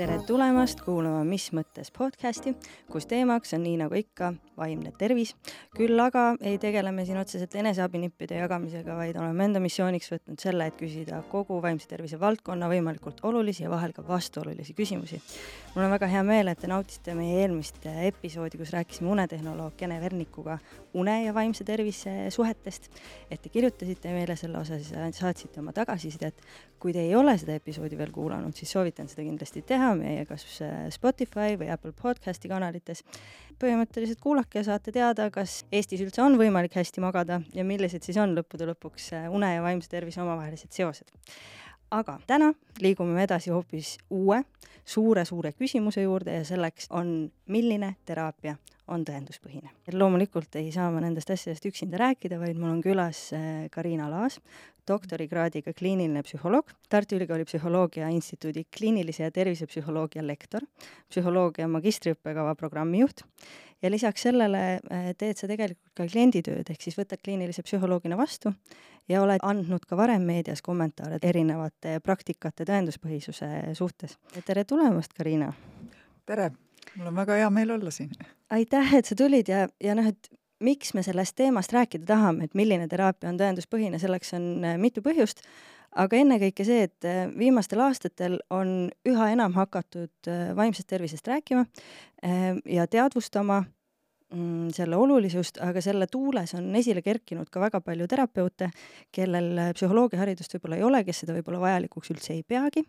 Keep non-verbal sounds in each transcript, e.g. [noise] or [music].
tere tulemast kuulama Mis mõttes podcasti, kus teemaks on nii nagu ikka vaimne tervis. küll aga ei tegele me siin otseselt eneseabinippide jagamisega, vaid oleme enda missiooniks võtnud selle, et küsida kogu vaimse tervise valdkonna võimalikult olulisi ja vahel ka vastuolulisi küsimusi. mul on väga hea meel, et te nautisite meie eelmist episoodi, kus rääkisime unetehnoloog Ene Vernikuga une ja vaimse tervise suhetest. et te kirjutasite meile selle osas ja saatsite oma tagasisidet. Kui te ei ole seda episoodi veel kuulanud, siis soovitan seda kindlasti teha meie kas Spotify või Apple podcasti kanalites. põhimõtteliselt kuulake ja saate teada, kas Eestis üldse on võimalik hästi magada ja millised siis on lõppude lõpuks äh, une ja vaimse tervise omavahelised seosed. Aga täna liigume me edasi hoopis uue suure-suure küsimuse juurde ja selleks on, milline teraapia on tõenduspõhine. loomulikult ei saa ma nendest asjadest üksinda rääkida, vaid mul on külas äh, Karina Laas, doktorikraadiga kliiniline psühholoog, Tartu Ülikooli Psühholoogia Instituudi kliinilise ja tervisepsühholoogia lektor, psühholoogia magistriõppekava programmijuht ja lisaks sellele äh, teed sa tegelikult ka klienditööd, ehk siis võtad kliinilise psühholoogina vastu ja oled andnud ka varem meedias kommentaare erinevate praktikate tõenduspõhisuse suhtes. tere tulemast, Karina! tere, mul on väga hea meel olla siin. aitäh, et sa tulid ja, ja noh, et miks me sellest teemast rääkida tahame, et milline teraapia on tõenduspõhine, selleks on äh, mitu põhjust, aga ennekõike see, et äh, viimastel aastatel on üha enam hakatud äh, vaimsest tervisest rääkima ja teadvustama mm, selle olulisust, aga selle tuules on esile kerkinud ka väga palju terapeute, kellel psühholoogiaharidust võib-olla ei ole, kes seda võib-olla vajalikuks üldse ei peagi,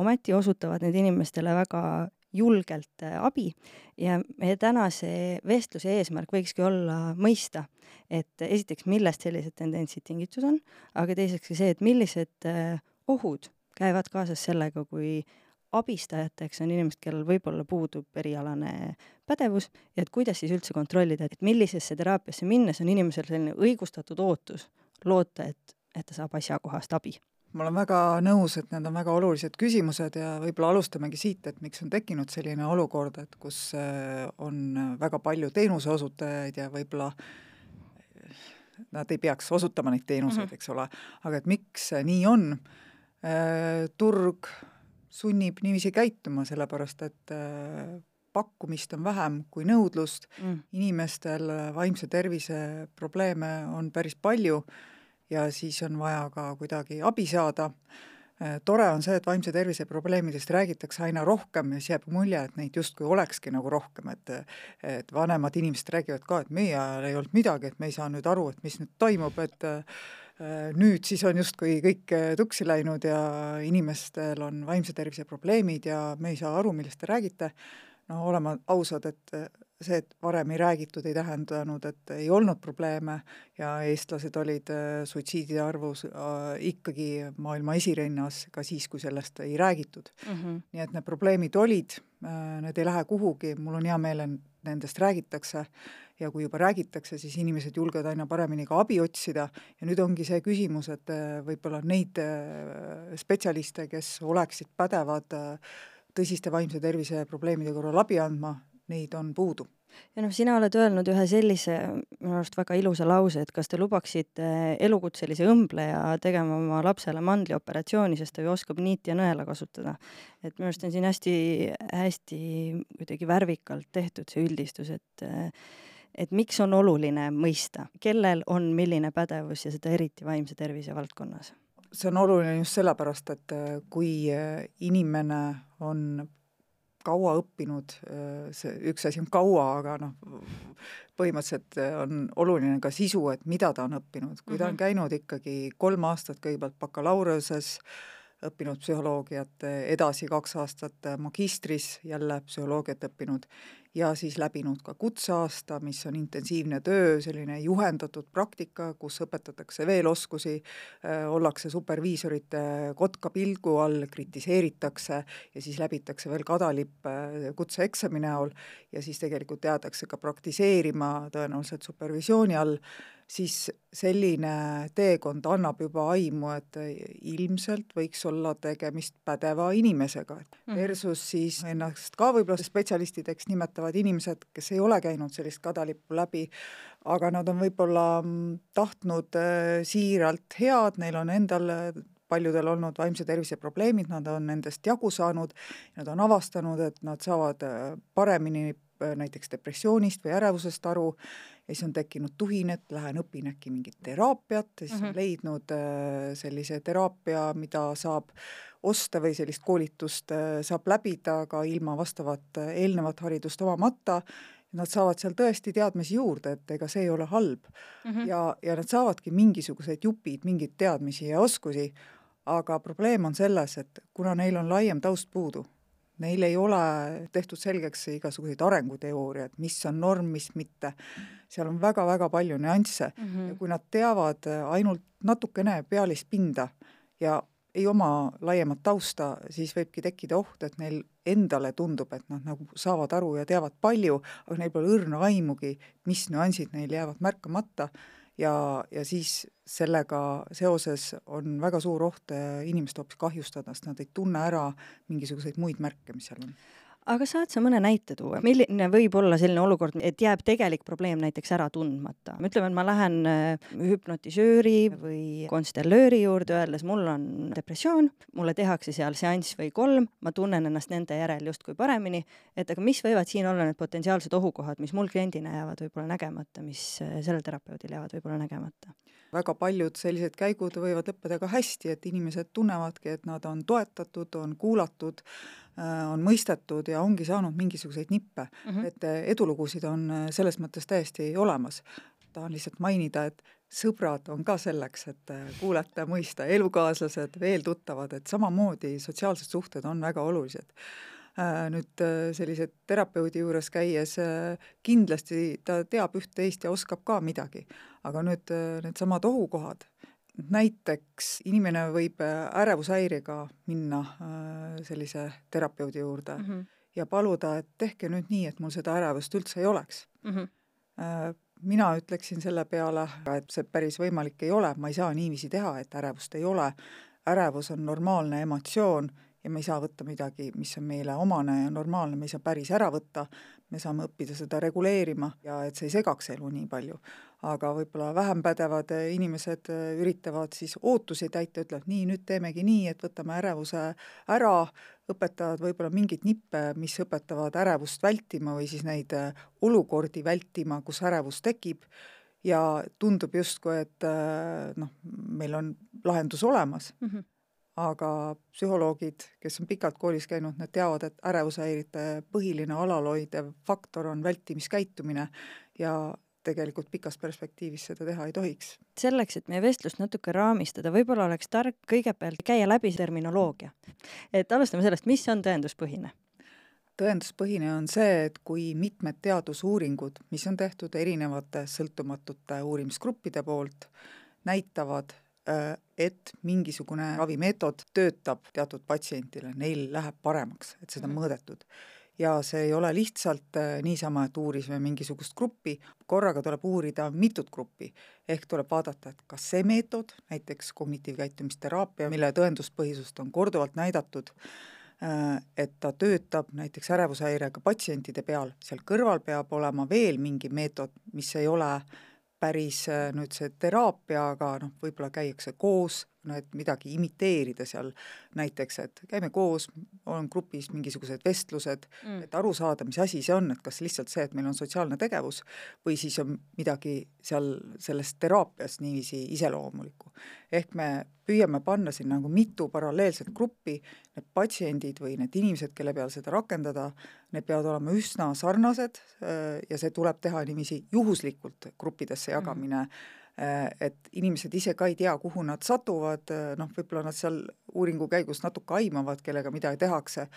ometi osutavad need inimestele väga julgelt äh, abi. Ja meie tänase vestluse eesmärk võikski olla mõista, et esiteks, millest sellised tendentsid tingitud on, aga teiseks ka see, et millised äh, ohud käivad kaasas sellega, kui abistajateks on inimesed, kellel võib-olla puudub erialane pädevus ja et kuidas siis üldse kontrollida, et millisesse teraapiasse minnes on inimesel selline õigustatud ootus loota, et, et ta saab asjakohast abi ma olen väga nõus, et need on väga olulised küsimused ja võib-olla alustamegi siit, et miks on tekkinud selline olukord, et kus äh, on väga palju teenuse osutajaid ja võib-olla äh, nad ei peaks osutama neid teenuseid -hmm. eks ole, aga et miks nii on, äh, turg sunnib niiviisi käituma, sellepärast et pakkumist on vähem kui nõudlust mm., inimestel vaimse tervise probleeme on päris palju ja siis on vaja ka kuidagi abi saada. Äh, tore on see, et vaimse tervise probleemidest räägitakse aina rohkem ja siis jääb mulje, et neid justkui olekski nagu rohkem, et et vanemad inimesed räägivad ka, et meie ajal ei olnud midagi, et me ei saa nüüd aru, et mis nüüd toimub, et äh, nüüd siis on justkui kõik tuksi läinud ja inimestel on vaimse tervise probleemid ja me ei saa aru, millest te räägite, no oleme ausad, et see, et varem ei räägitud, ei tähendanud, et ei olnud probleeme ja eestlased olid äh, suitsiidide arvus äh, ikkagi maailma esirinnas ka siis, kui sellest ei räägitud mm. -hmm. nii et need probleemid olid, äh, need ei lähe kuhugi, mul on hea meel, et nendest räägitakse ja kui juba räägitakse, siis inimesed julgevad aina paremini ka abi otsida ja nüüd ongi see küsimus, et võib-olla neid spetsialiste, kes oleksid pädevad tõsiste vaimse tervise probleemide korral abi andma, neid on puudu. ja noh, sina oled öelnud ühe sellise minu arust väga ilusa lause, et kas te lubaksite elukutselise õmbleja tegema oma lapsele mandlioperatsiooni, sest ta ju oskab niiti ja nõela kasutada. et minu arust on siin hästi, hästi kuidagi värvikalt tehtud see üldistus, et et miks on oluline mõista, kellel on milline pädevus ja seda eriti vaimse tervise valdkonnas? see on oluline just sellepärast, et kui inimene on kaua õppinud, see üks asi on kaua, aga noh, põhimõtteliselt on oluline ka sisu, et mida ta on õppinud, kui ta on mhm. käinud ikkagi kolm aastat kõigepealt bakalaureusest, õppinud psühholoogiat, edasi kaks aastat magistris jälle psühholoogiat õppinud ja siis läbinud ka kutseaasta, mis on intensiivne töö, selline juhendatud praktika, kus õpetatakse veel oskusi, ollakse superviisorite kotka pilgu all, kritiseeritakse ja siis läbitakse veel kadalipp kutseeksami näol ja siis tegelikult jäädakse ka praktiseerima tõenäoliselt supervisiooni all siis selline teekond annab juba aimu, et ilmselt võiks olla tegemist pädeva inimesega, mhm. versus siis ennast ka võib-olla spetsialistideks nimetavad inimesed, kes ei ole käinud sellist kadalippu läbi, aga nad on võib-olla mm, tahtnud äh, siiralt head, neil on endal paljudel olnud vaimse tervise probleemid, nad on nendest jagu saanud, nad on avastanud, et nad saavad paremini näiteks depressioonist või ärevusest aru ja siis on tekkinud tuhin, et lähen õpin äkki mingit teraapiat, siis mm -hmm. on leidnud sellise teraapia, mida saab osta või sellist koolitust saab läbida ka ilma vastavat eelnevat haridust omamata nad saavad seal tõesti teadmisi juurde, et ega see ei ole halb mm. -hmm. ja, ja nad saavadki mingisugused jupid, mingeid teadmisi ja oskusi, aga probleem on selles, et kuna neil on laiem taust puudu, neil ei ole tehtud selgeks igasuguseid arenguteooriaid, mis on norm, mis mitte, seal on väga-väga palju nüansse. Mm -hmm. ja kui nad teavad ainult natukene pealist pinda ja ei oma laiemat tausta, siis võibki tekkida oht, et neil endale tundub, et nad nagu saavad aru ja teavad palju, aga neil pole õrna aimugi, mis nüansid neil jäävad märkamata ja, ja siis sellega seoses on väga suur oht eh, inimest hoopis kahjustada, sest nad ei tunne ära mingisuguseid muid märke, mis seal on aga saad sa mõne näite tuua, milline võib olla selline olukord, et jääb tegelik probleem näiteks ära tundmata? ütleme, et ma lähen äh, hüpnotisööri või konstellööri juurde, öeldes mul on depressioon, mulle tehakse seal seanss või kolm, ma tunnen ennast nende järel justkui paremini, et aga mis võivad siin olla need potentsiaalsed ohukohad, mis mul kliendina jäävad võib-olla nägemata, mis äh, sellel terapeudil jäävad võib-olla nägemata? väga paljud sellised käigud võivad lõppeda ka hästi, et inimesed tunnevadki, et nad on toetatud, on kuulatud, on mõistetud ja ongi saanud mingisuguseid nippe mm, -hmm. et äh, edulugusid on äh, selles mõttes täiesti olemas. tahan lihtsalt mainida, et sõbrad on ka selleks, et kuulata mõista, elukaaslased, veel tuttavad, et samamoodi sotsiaalsed suhted on väga olulised nüüd sellise terapeudi juures käies kindlasti ta teab üht-teist ja oskab ka midagi, aga nüüd needsamad ohukohad, näiteks inimene võib äh, ärevushäirega minna äh, sellise terapeudi juurde mm -hmm. ja paluda, et tehke nüüd nii, et mul seda ärevust üldse ei oleks mm. -hmm. mina ütleksin selle peale, et see päris võimalik ei ole, ma ei saa niiviisi teha, et ärevust ei ole. ärevus on normaalne emotsioon ja me ei saa võtta midagi, mis on meile omane ja normaalne, me ei saa päris ära võtta, me saame õppida seda reguleerima ja et see ei segaks elu nii palju aga võib-olla vähem pädevad eh, inimesed eh, üritavad siis ootusi täita, ütlevad nii, nüüd teemegi nii, et võtame ärevuse ära, õpetavad võib-olla mingeid nippe, mis õpetavad ärevust vältima või siis neid eh, olukordi vältima, kus ärevus tekib, ja tundub justkui, et noh, meil on lahendus olemas. Mm, -hmm. aga psühholoogid, kes on pikalt koolis käinud, need teavad, et ärevushäirite põhiline alalhoidev faktor on vältimiskäitumine. Ja tegelikult pikas perspektiivis seda teha ei tohiks. selleks, et meie vestlust natuke raamistada, võib-olla oleks tark kõigepealt käia läbi terminoloogia. et alustame sellest, mis on tõenduspõhine? tõenduspõhine on see, et kui mitmed teadusuuringud, mis on tehtud erinevate sõltumatute uurimisgruppide poolt, näitavad, äh, et mingisugune ravimeetod töötab teatud patsientile, neil läheb paremaks, et seda on mhm. mõõdetud ja see ei ole lihtsalt äh, niisama, et uurisime mingisugust gruppi, korraga tuleb uurida mitut gruppi. ehk tuleb vaadata, et kas see meetod, näiteks kognitiivkäitumisteraapia, mille tõenduspõhisust on korduvalt näidatud, äh, et ta töötab näiteks ärevushäirega patsientide peal, seal kõrval peab olema veel mingi meetod, mis ei ole päris äh, nüüd see teraapia, aga noh, võib-olla käiakse koos, no et midagi imiteerida seal, näiteks et käime koos, on grupis mingisugused vestlused mm., et aru saada, mis asi see on, et kas lihtsalt see, et meil on sotsiaalne tegevus või siis on midagi seal selles teraapias niiviisi iseloomulikku. ehk me püüame panna siin nagu mitu paralleelset gruppi, need patsiendid või need inimesed, kelle peal seda rakendada, need peavad olema üsna sarnased äh, ja see tuleb teha niiviisi juhuslikult gruppidesse jagamine mm Äh, et inimesed ise ka ei tea, kuhu nad satuvad, äh, noh, võib-olla nad seal uuringu käigus natuke aimavad, kellega midagi tehakse,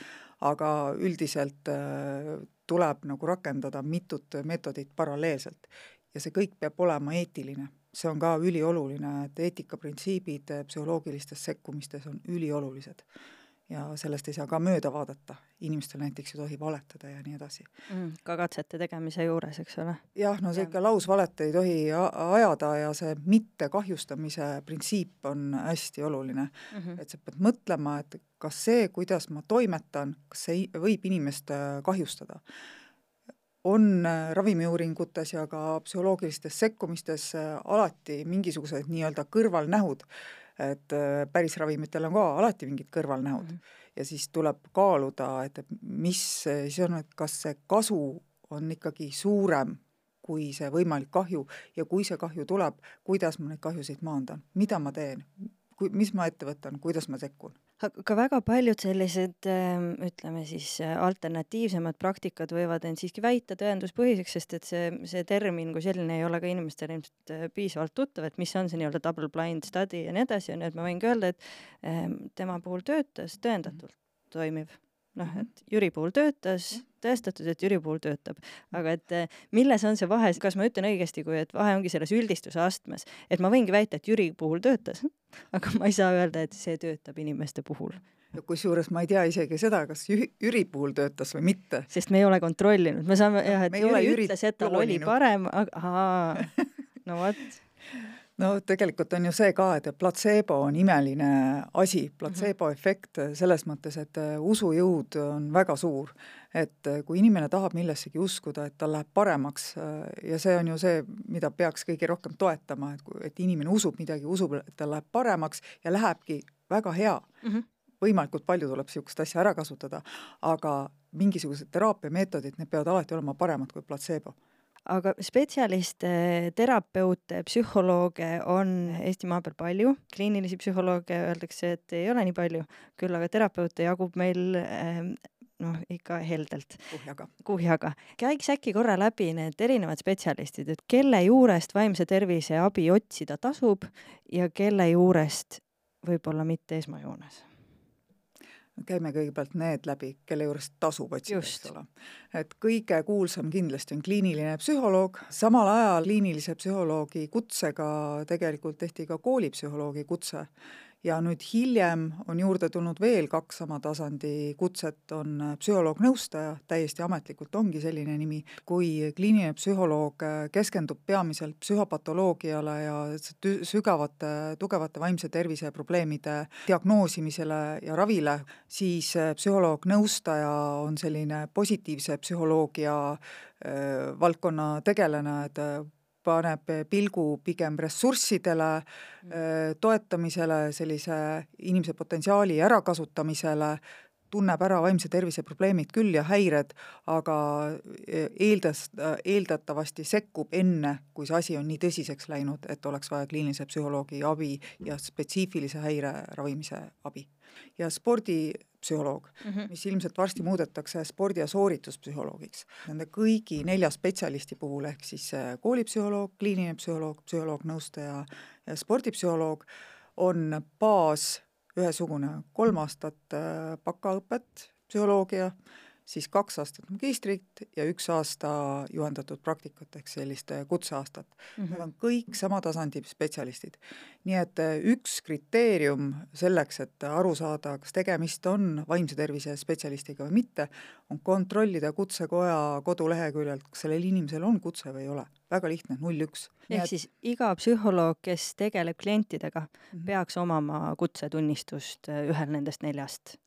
aga üldiselt äh, tuleb nagu rakendada mitut meetodit paralleelselt. ja see kõik peab olema eetiline. see on ka ülioluline, et eetikaprintsiibid psühholoogilistes sekkumistes on üliolulised ja sellest ei saa ka mööda vaadata, inimestel näiteks ei tohi valetada ja nii edasi mm,. ka katsete tegemise juures, eks ole? jah, no see ikka lausvalet ei tohi ajada ja see mittekahjustamise printsiip on hästi oluline mm. -hmm. et sa pead mõtlema, et kas see, kuidas ma toimetan, kas see võib inimest äh, kahjustada on äh, ravimiuuringutes ja ka psühholoogilistes sekkumistes äh, alati mingisugused nii-öelda kõrvalnähud et äh, päris ravimitel on ka alati mingid kõrvalnähud mm. -hmm. ja siis tuleb kaaluda, et mis siis on, et kas see kasu on ikkagi suurem kui see võimalik kahju ja kui see kahju tuleb, kuidas ma neid kahjusid maandan, mida ma teen, kui, mis ma ette võtan, kuidas ma sekkun aga väga paljud sellised ähm, ütleme siis äh, alternatiivsemad praktikad võivad end siiski väita tõenduspõhiseks, sest et see, see termin kui selline ei ole ka inimestele ilmselt äh, piisavalt tuttav, et mis on see nii-öelda double blind study ja nii edasi, on ju, et ma võingi öelda, et ähm, tema puhul töötas tõendatult toimiv noh, et Jüri puhul töötas, tõestatud, et Jüri puhul töötab, aga et eh, milles on see vahe, kas ma ütlen õigesti, kui et vahe ongi selles üldistuse astmes, et ma võingi väita, et Jüri puhul töötas, [laughs] aga ma ei saa öelda, et see töötab inimeste puhul. Ja kusjuures ma ei tea isegi seda, kas Jüri puhul töötas või mitte. sest me ei ole kontrollinud, me saame jah, et Jüri ütles, et tal oli parem, aga ahaa, [laughs] no vot no tegelikult on ju see ka, et platseebo on imeline asi, platseeboefekt selles mõttes, et äh, usujõud on väga suur. et äh, kui inimene tahab millessegi uskuda, et tal läheb paremaks äh, ja see on ju see, mida peaks kõige rohkem toetama, et kui, et inimene usub midagi, usub, et tal läheb paremaks ja lähebki väga hea mm. -hmm võimalikult palju tuleb niisugust asja ära kasutada, aga mingisugused teraapiameetodid, need peavad alati olema paremad kui platseebo aga spetsialiste, terapeute, psühholooge on Eestimaa peal palju, kliinilisi psühholooge öeldakse, et ei ole nii palju, küll aga terapeute jagub meil ehm, noh, ikka heldelt. kuhjaga. kuhjaga. käiks äkki korra läbi need erinevad spetsialistid, et kelle juurest vaimse tervise abi otsida tasub ja kelle juurest võib-olla mitte esmajoones käime kõigepealt need läbi, kelle juurest tasub otsida, eks ole. et kõige kuulsam kindlasti on kliiniline psühholoog, samal ajal kliinilise psühholoogi kutsega tegelikult tehti ka koolipsühholoogi kutse ja nüüd hiljem on juurde tulnud veel kaks sama tasandi kutset, on psühholoog-nõustaja, täiesti ametlikult ongi selline nimi, kui kliiniline psühholoog keskendub peamiselt psühhopatoloogiale ja sügavate, tugevate vaimse tervise probleemide diagnoosimisele ja ravile, siis psühholoog-nõustaja on selline positiivse psühholoogia valdkonna tegelane, et paneb pilgu pigem ressurssidele, mm. toetamisele, sellise inimese potentsiaali ärakasutamisele, tunneb ära vaimse tervise probleemid küll ja häired, aga eeldas, eeldatavasti sekkub enne, kui see asi on nii tõsiseks läinud, et oleks vaja kliinilise psühholoogi abi ja spetsiifilise häire ravimise abi. ja spordi psühholoog mm, -hmm. mis ilmselt varsti muudetakse spordi- ja soorituspsühholoogiks. Nende kõigi nelja spetsialisti puhul, ehk siis äh, koolipsühholoog, kliiniline psühholoog, psühholoog-nõustaja ja spordipsühholoog, on baas ühesugune, kolm aastat äh, bakaõpet, psühholoogia, siis kaks aastat magistrit ja üks aasta juhendatud praktikat ehk sellist kutseaastat mm. -hmm. Need on kõik sama tasandi spetsialistid. nii et äh, üks kriteerium selleks, et aru saada, kas tegemist on vaimse tervise spetsialistiga või mitte, on kontrollida Kutsekoja koduleheküljelt, kas sellel inimesel on kutse või ei ole. väga lihtne, null üks. ehk et... siis iga psühholoog, kes tegeleb klientidega mm, -hmm. peaks omama kutsetunnistust äh, ühel nendest neljast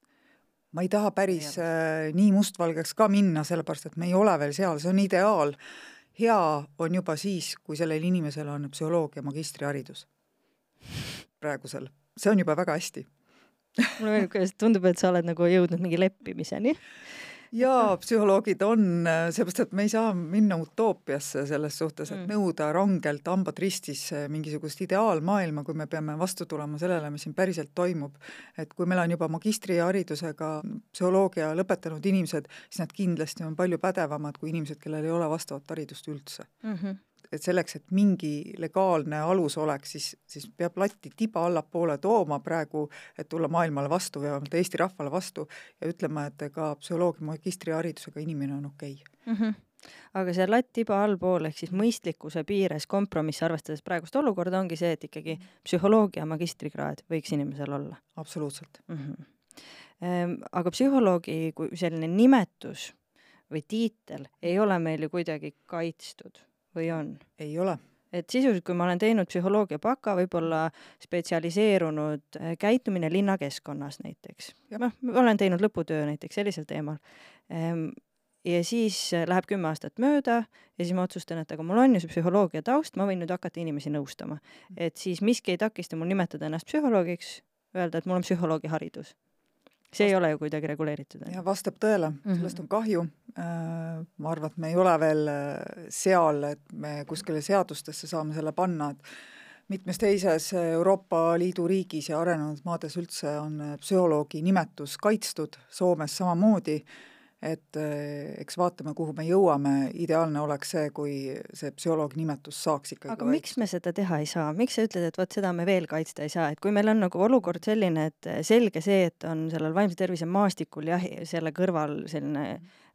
ma ei taha päris äh, nii mustvalgeks ka minna, sellepärast et me ei ole veel seal, see on ideaal. hea on juba siis, kui sellel inimesel on psühholoogia magistriharidus. praegusel, see on juba väga hästi mulle meeldib, kuidas tundub, et sa oled nagu jõudnud mingi leppimiseni jaa, psühholoogid on, seepärast et me ei saa minna utoopiasse selles suhtes, et mm. nõuda rangelt hambad ristis mingisugust ideaalmaailma, kui me peame vastu tulema sellele, mis siin päriselt toimub. et kui meil on juba magistriharidusega psühholoogia lõpetanud inimesed, siis nad kindlasti on palju pädevamad kui inimesed, kellel ei ole vastavat haridust üldse mm. -hmm et selleks, et mingi legaalne alus oleks, siis, siis peab latti tiba allapoole tooma praegu, et tulla maailmale vastu või vähemalt Eesti rahvale vastu ja ütlema, et ka psühholoogia magistriharidusega inimene on okei okay. mm. -hmm aga see latt tiba allpool ehk siis mõistlikkuse piires kompromiss, arvestades praegust olukorda, ongi see, et ikkagi psühholoogia magistrikraad võiks inimesel olla. absoluutselt mm. -hmm. aga psühholoogi kui selline nimetus või tiitel ei ole meil ju kuidagi kaitstud või on? ei ole. Et sisuliselt, kui ma olen teinud psühholoogia baka, võib-olla spetsialiseerunud äh, käitumine linnakeskkonnas näiteks, noh, olen teinud lõputöö näiteks sellisel teemal. Ehm,, ja siis äh, läheb kümme aastat mööda ja siis ma otsustan, et aga mul on ju see psühholoogia taust, ma võin nüüd hakata inimesi nõustama. et siis miski ei takista mul nimetada ennast psühholoogiks, öelda, et mul on psühholoogi haridus see ei ole ju kuidagi reguleeritud. ja vastab tõele mm, -hmm. sellest on kahju. Äh, ma arvan, et me ei ole veel äh, seal, et me kuskile seadustesse saame selle panna, et mitmes teises Euroopa Liidu riigis ja arenenud maades üldse on psühholoogi nimetus kaitstud, Soomes samamoodi et eh, eks vaatame, kuhu me jõuame, ideaalne oleks see, kui see psühholoogi nimetus saaks ikkagi aga miks me seda teha ei saa, miks sa ütled, et vot seda me veel kaitsta ei saa, et kui meil on nagu olukord selline, et selge see, et on sellel vaimse tervise maastikul jah, selle kõrval selline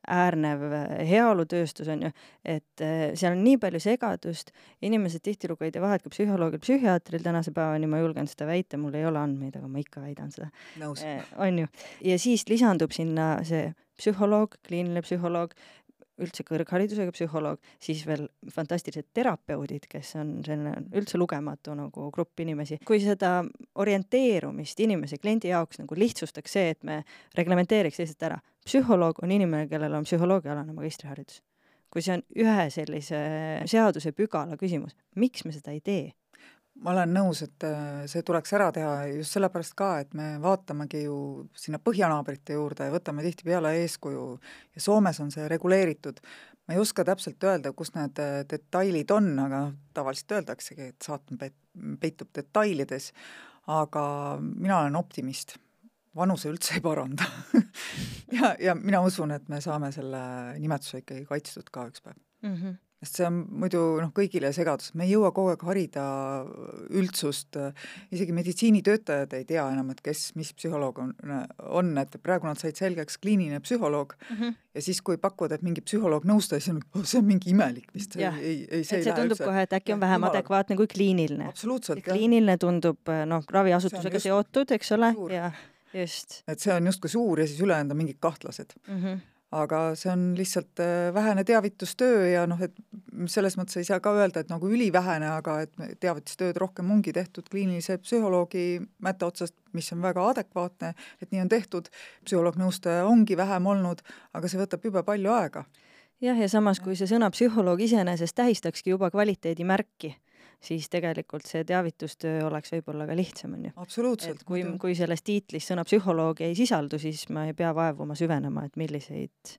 äärnev heaolutööstus on ju, et eh, seal on nii palju segadust, inimesed tihtilugu ei tee vahet ka psühholoogil, psühhiaatril tänase päevani, ma julgen seda väita, mul ei ole andmeid, aga ma ikka väidan seda. Eh, on ju, ja siis lisandub sinna see psühholoog, kliiniline psühholoog, üldse kõrgharidusega psühholoog, siis veel fantastilised terapeudid, kes on selline üldse lugematu nagu grupp inimesi. kui seda orienteerumist inimese, kliendi jaoks nagu lihtsustaks see, et me reglementeeriks lihtsalt ära, psühholoog on inimene, kellel on psühholoogiaalane magistriharidus. kui see on ühe sellise seadusepügala küsimus, miks me seda ei tee? Ma olen nõus, et äh, see tuleks ära teha just sellepärast ka, et me vaatamegi ju sinna põhjanaabrite juurde ja võtame tihtipeale eeskuju ja Soomes on see reguleeritud. ma ei oska täpselt öelda, kus need äh, detailid on, aga tavaliselt öeldaksegi, et saatan peitub detailides, aga mina olen optimist. vanuse üldse ei paranda [laughs] ja, ja mina usun, et me saame selle nimetuse ikkagi kaitstud ka üks päev mm. -hmm sest see on muidu noh, kõigile segadus, me ei jõua kogu aeg harida üldsust, isegi meditsiinitöötajad ei tea enam, et kes, mis psühholoog on, on, et praegu nad said selgeks kliiniline psühholoog mm -hmm. ja siis, kui pakkuda, et mingi psühholoog nõustaja, siis on oh,, see on mingi imelik vist, ei, ei, ei see et see tundub üldse. kohe, et äkki on vähem Jumala. adekvaatne kui kliiniline. kliiniline tundub noh, raviasutusega seotud, eks ole, ja just. et see on justkui suur ja siis ülejäänud on mingid kahtlased mm. -hmm aga see on lihtsalt äh, vähene teavitustöö ja noh, et selles mõttes ei saa ka öelda, et nagu ülivähene, aga et teavitustööd rohkem ongi tehtud kliinilise psühholoogi mätta otsast, mis on väga adekvaatne, et nii on tehtud, psühholoog-nõustaja ongi vähem olnud, aga see võtab jube palju aega. jah, ja samas, kui see sõna psühholoog iseenesest tähistakski juba kvaliteedimärki siis tegelikult see teavitustöö oleks võib-olla ka lihtsam, on ju. absoluutselt. kui, kui selles tiitlis sõna psühholoog ei sisaldu, siis ma ei pea vaevuma süvenema, et milliseid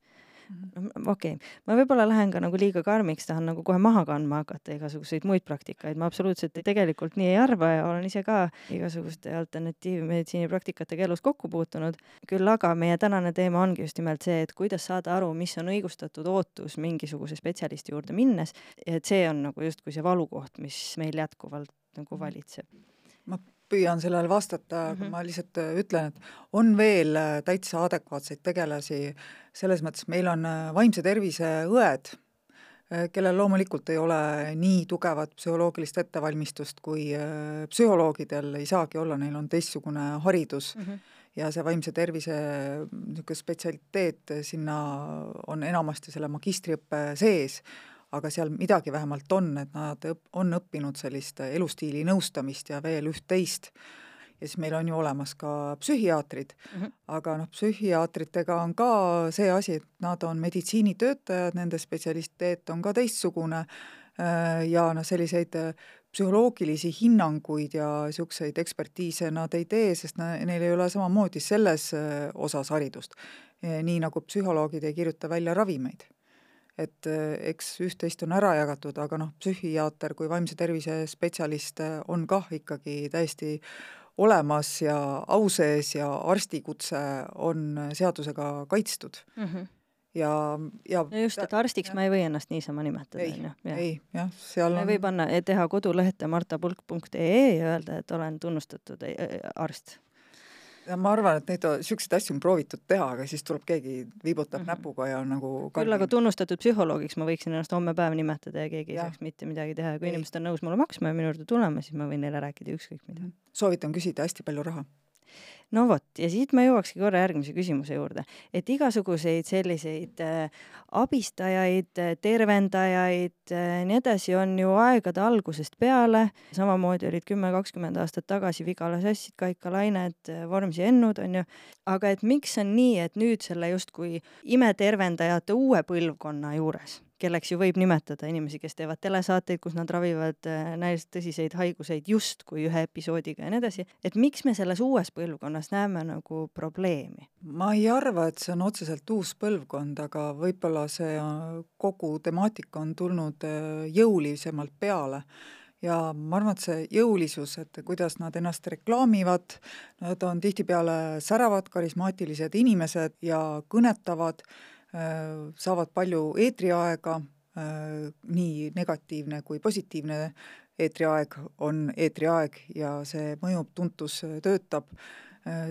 okei okay., ma võib-olla lähen ka nagu liiga karmiks, tahan nagu kohe maha kandma hakata igasuguseid muid praktikaid, ma absoluutselt tegelikult nii ei arva ja olen ise ka igasuguste alternatiivmeditsiini praktikatega elus kokku puutunud. küll aga meie tänane teema ongi just nimelt see, et kuidas saada aru, mis on õigustatud ootus mingisuguse spetsialisti juurde minnes, et see on nagu justkui see valukoht, mis meil jätkuvalt nagu valitseb. ma püüan sellele vastata, aga mm -hmm. ma lihtsalt äh, ütlen, et on veel äh, täitsa adekvaatseid tegelasi, selles mõttes meil on äh, vaimse tervise õed, kellel loomulikult ei ole nii tugevat psühholoogilist ettevalmistust kui psühholoogidel ei saagi olla, neil on teistsugune haridus mm -hmm. ja see vaimse tervise niisugune spetsialiteet sinna on enamasti selle magistriõppe sees aga seal midagi vähemalt on, et nad õp-, on õppinud sellist elustiili nõustamist ja veel üht-teist. ja siis meil on ju olemas ka psühhiaatrid mm, -hmm. aga noh, psühhiaatritega on ka see asi, et nad on meditsiinitöötajad, nende spetsialiteet on ka teistsugune äh, ja noh, selliseid äh, psühholoogilisi hinnanguid ja niisuguseid ekspertiise nad ei tee, sest neil ei ole samamoodi selles äh, osas haridust. nii nagu psühholoogid ei kirjuta välja ravimeid et eh, eks üht-teist on ära jagatud, aga noh, psühhiaater kui vaimse tervise spetsialist eh, on kah ikkagi täiesti olemas ja au sees ja arstikutse on seadusega kaitstud mm. -hmm ja, ja no just, et arstiks ja. ma ei või ennast niisama nimetada, on ju. ei, jah, seal on võib panna, teha kodulehte martapulk.ee ja öelda, et olen tunnustatud eh, arst ma arvan, et neid, niisuguseid asju on proovitud teha, aga siis tuleb keegi, viibutab mm -hmm. näpuga ja nagu küll aga tunnustatud psühholoogiks ma võiksin ennast homme päev nimetada ja keegi ei ja. saaks mitte midagi teha ja kui ei. inimesed on nõus mulle maksma ja minu juurde tulema, siis ma võin neile rääkida ükskõik mida. Mhm. soovitan küsida hästi palju raha no vot, ja siit ma jõuakski korra järgmise küsimuse juurde, et igasuguseid selliseid äh, abistajaid, äh, tervendajaid äh,, nii edasi on ju aegade algusest peale, samamoodi olid kümme, kakskümmend aastat tagasi Vigala sassid, Kaika Lained, äh, Vormsi Ennud on ju, aga et miks on nii, et nüüd selle justkui imetervendajate uue põlvkonna juures kelleks ju võib nimetada inimesi, kes teevad telesaateid, kus nad ravivad äh, näiliselt tõsiseid haiguseid justkui ühe episoodiga ja nii edasi, et miks me selles uues põlvkonnas näeme nagu probleemi? ma ei arva, et see on otseselt uus põlvkond, aga võib-olla see kogu temaatika on tulnud äh, jõulisemalt peale ja ma arvan, et see jõulisus, et kuidas nad ennast reklaamivad, nad on tihtipeale säravad, karismaatilised inimesed ja kõnetavad Äh, saavad palju eetriaega, äh, nii negatiivne kui positiivne eetriaeg on eetriaeg ja see mõjub, tuntus töötab,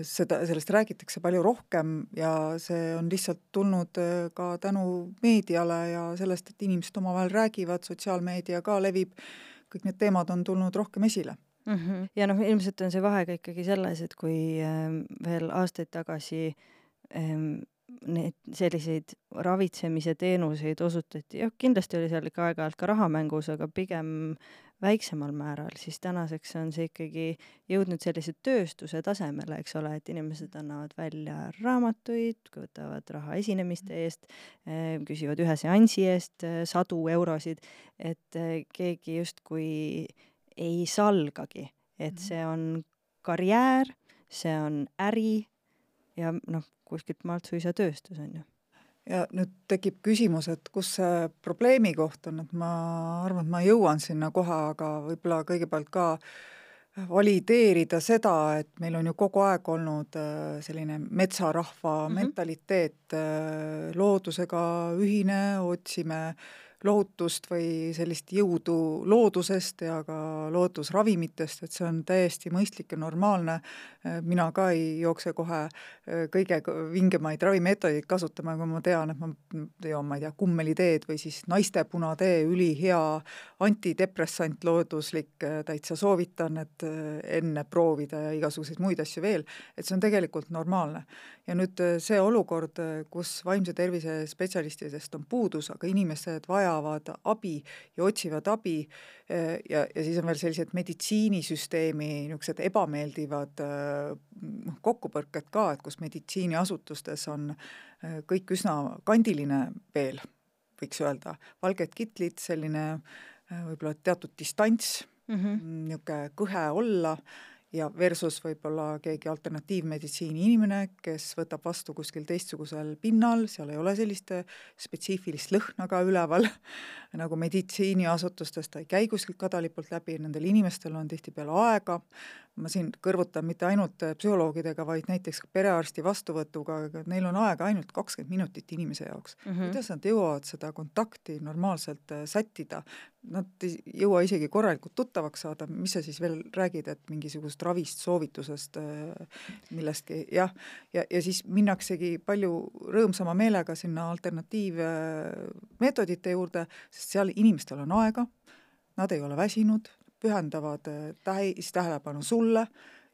seda, sellest räägitakse palju rohkem ja see on lihtsalt tulnud ka tänu meediale ja sellest, et inimesed omavahel räägivad, sotsiaalmeedia ka levib, kõik need teemad on tulnud rohkem esile mm. -hmm. ja noh, ilmselt on see vahe ka ikkagi selles, et kui veel aastaid tagasi need selliseid ravitsemise teenuseid osutati, jah, kindlasti oli seal ikka aeg-ajalt ka raha mängus, aga pigem väiksemal määral, siis tänaseks on see ikkagi jõudnud sellise tööstuse tasemele, eks ole, et inimesed annavad välja raamatuid, võtavad raha esinemiste eest, eh, küsivad ühe seansi eest eh, sadu eurosid, et eh, keegi justkui ei salgagi, et mhm. see on karjäär, see on äri ja noh, kuskilt maalt suisa tööstus, on ju. Ja nüüd tekib küsimus, et kus see probleemi koht on, et ma arvan, et ma jõuan sinna kohe, aga võib-olla kõigepealt ka valideerida seda, et meil on ju kogu aeg olnud äh, selline metsarahva mm -hmm. mentaliteet, äh, loodusega ühine, otsime äh, lohutust või sellist jõudu loodusest ja ka loodusravimitest, et see on täiesti mõistlik ja normaalne. mina ka ei jookse kohe äh, kõige vingemaid ravimeetodeid kasutama, kui ma tean, et ma joon, ma ei tea, kummeliteed või siis naiste punatee, ülihea antidepressant, looduslik, äh, täitsa soovitan, et äh, enne proovida ja igasuguseid muid asju veel, et see on tegelikult normaalne. ja nüüd see olukord, kus vaimse tervise spetsialistidest on puudus, aga inimesed vajavad vajavad abi ja otsivad abi eh, ja, ja siis on veel sellised meditsiinisüsteemi niisugused ebameeldivad noh, kokkupõrked ka, et kus meditsiiniasutustes on eh, kõik üsna kandiline veel, võiks öelda, valged kitlid, selline võib-olla teatud distants mm -hmm., niisugune kõhe olla ja versus võib-olla keegi alternatiivmeditsiini inimene, kes võtab vastu kuskil teistsugusel pinnal, seal ei ole sellist spetsiifilist lõhna ka üleval, [laughs] nagu meditsiiniasutustes, ta ei käi kuskilt kadalipult läbi, nendel inimestel on tihtipeale aega, ma siin kõrvutan mitte ainult äh, psühholoogidega, vaid näiteks perearsti vastuvõtuga, neil on aega ainult kakskümmend minutit inimese jaoks mm. -hmm. kuidas nad jõuavad seda kontakti normaalselt äh, sättida? Nad ei jõua isegi korralikult tuttavaks saada, mis sa siis veel räägid, et mingisugust ravist, soovitusest, äh, millestki, jah, ja, ja siis minnaksegi palju rõõmsama meelega sinna alternatiivmeetodite juurde, sest seal inimestel on aega, nad ei ole väsinud, pühendavad äh, täis tähelepanu sulle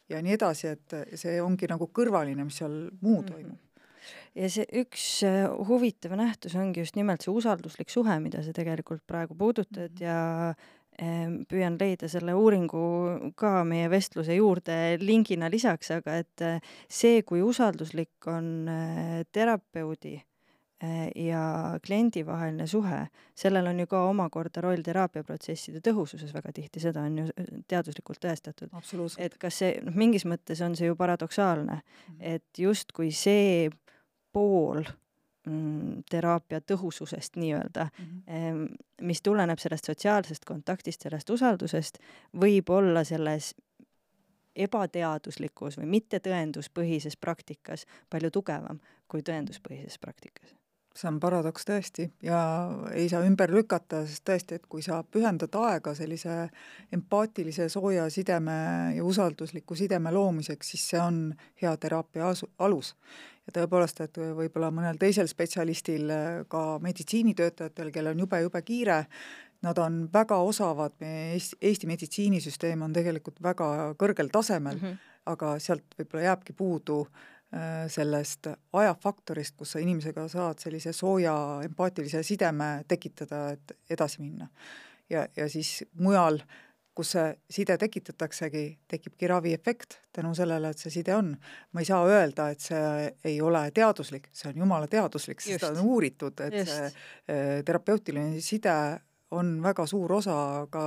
ja nii edasi, et see ongi nagu kõrvaline, mis seal muu mhm. toimub ja see üks äh, huvitav nähtus ongi just nimelt see usalduslik suhe, mida sa tegelikult praegu puudutad mm -hmm. ja ähm, püüan leida selle uuringu ka meie vestluse juurde lingina lisaks, aga et äh, see, kui usalduslik on terapeudi Äh, ja kliendi vaheline suhe, sellel on ju ka omakorda roll teraapiaprotsesside tõhususes väga tihti, seda on ju äh, teaduslikult tõestatud. et kas see, noh, mingis mõttes on see ju paradoksaalne, mhm. et justkui see pool mm, teraapia tõhususest nii-öelda mm, -hmm. mis tuleneb sellest sotsiaalsest kontaktist, sellest usaldusest, võib olla selles ebateaduslikus või mittetõenduspõhises praktikas palju tugevam kui tõenduspõhises praktikas see on paradoks tõesti ja ei saa ümber lükata, sest tõesti, et kui sa pühendad aega sellise empaatilise sooja sideme ja usaldusliku sideme loomiseks, siis see on hea teraapia asu, alus. Ja tõepoolest, et võib-olla mõnel teisel spetsialistil, ka meditsiinitöötajatel, kellel on jube-jube kiire, nad on väga osavad, meie Eesti, Eesti meditsiinisüsteem on tegelikult väga kõrgel tasemel mm, -hmm aga sealt võib-olla jääbki puudu äh, sellest ajafaktorist, kus sa inimesega saad sellise sooja empaatilise sideme tekitada, et edasi minna. ja, ja siis mujal äh, kus see side tekitataksegi, tekibki raviefekt tänu sellele, et see side on. ma ei saa öelda, et see ei ole teaduslik, see on jumala teaduslik, seda on uuritud, et Just. see eh, terapeutiline side on väga suur osa ka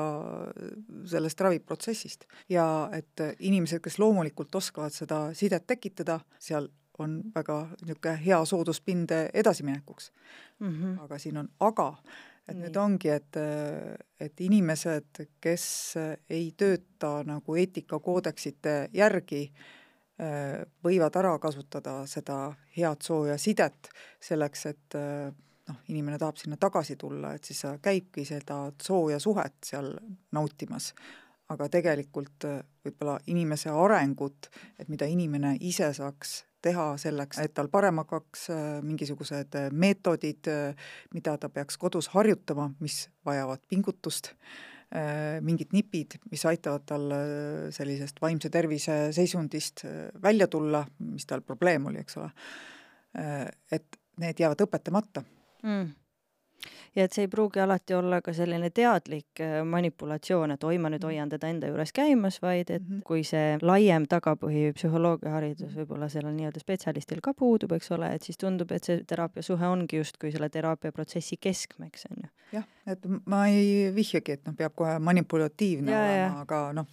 sellest raviprotsessist. ja et inimesed, kes loomulikult oskavad seda sidet tekitada, seal on väga niisugune hea sooduspind edasiminekuks mm. -hmm. aga siin on aga, et Nii. nüüd ongi, et, et inimesed, kes ei tööta nagu eetikakoodeksite järgi, võivad ära kasutada seda head sooja sidet selleks, et noh, inimene tahab sinna tagasi tulla, et siis käibki seda sooja suhet seal nautimas. aga tegelikult võib-olla inimese arengut, et mida inimene ise saaks teha selleks, et tal parem hakkaks, äh, mingisugused äh, meetodid, äh, mida ta peaks kodus harjutama, mis vajavad pingutust, mingid nipid, mis aitavad tal sellisest vaimse tervise seisundist välja tulla, mis tal probleem oli, eks ole, et need jäävad õpetamata. Mm ja et see ei pruugi alati olla ka selline teadlik äh, manipulatsioon, et oi, ma nüüd mhm. hoian teda enda juures käimas, vaid et mm -hmm. kui see laiem tagapõhi psühholoogiaharidus võib-olla sellel nii-öelda spetsialistil ka puudub, eks ole, et siis tundub, et see teraapiasuhe ongi justkui selle teraapiaprotsessi keskmeks, on ju. jah, et ma ei vihjagi, et noh, peab kohe manipulatiivne ja, olema, aga noh,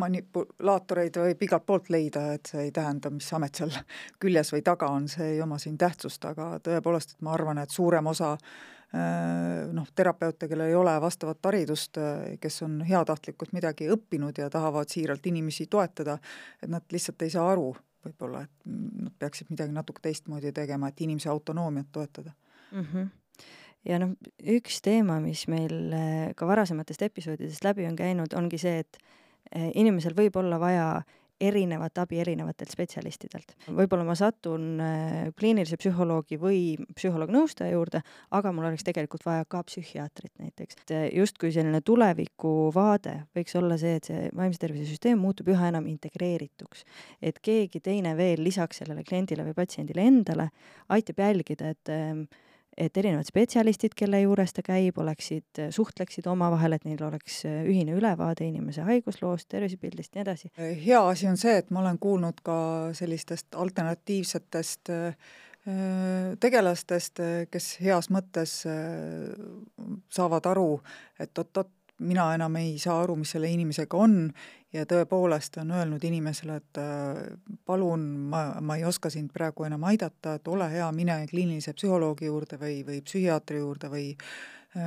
manipulaatoreid võib igalt poolt leida, et see ei tähenda, mis amet seal küljes või taga on, see ei oma siin tähtsust, aga tõepoolest, et ma arvan, et suurem osa noh, terapeute, kellel ei ole vastavat haridust, äh, kes on heatahtlikult midagi õppinud ja tahavad siiralt inimesi toetada, et nad lihtsalt ei saa aru võib-olla, et nad peaksid midagi natuke teistmoodi tegema, et inimese autonoomiat toetada mm. -hmm ja noh, üks teema, mis meil äh, ka varasematest episoodidest läbi on käinud, ongi see, et inimesel võib olla vaja äh, erinevat abi erinevatelt spetsialistidelt. võib-olla ma satun äh, kliinilise psühholoogi või psühholoog-nõustaja juurde, aga mul oleks tegelikult vaja ka psühhiaatrit näiteks. äh, justkui selline tulevikuvaade võiks olla see, et see vaimse tervise süsteem muutub üha enam integreerituks. et keegi teine veel lisaks sellele kliendile või patsiendile endale aitab jälgida, et ähm, et erinevad spetsialistid, kelle juures ta käib, oleksid, suhtleksid omavahel, et neil oleks ühine ülevaade inimese haigusloost, tervisepildist, nii edasi. hea asi on see, et ma olen kuulnud ka sellistest alternatiivsetest äh, tegelastest, kes heas mõttes äh, saavad aru, et oot-oot, mina enam ei saa aru, mis selle inimesega on ja tõepoolest on öelnud inimesele, et äh, palun, ma, ma ei oska sind praegu enam aidata, et ole hea, mine kliinilise psühholoogi juurde või, või psühhiaatri juurde või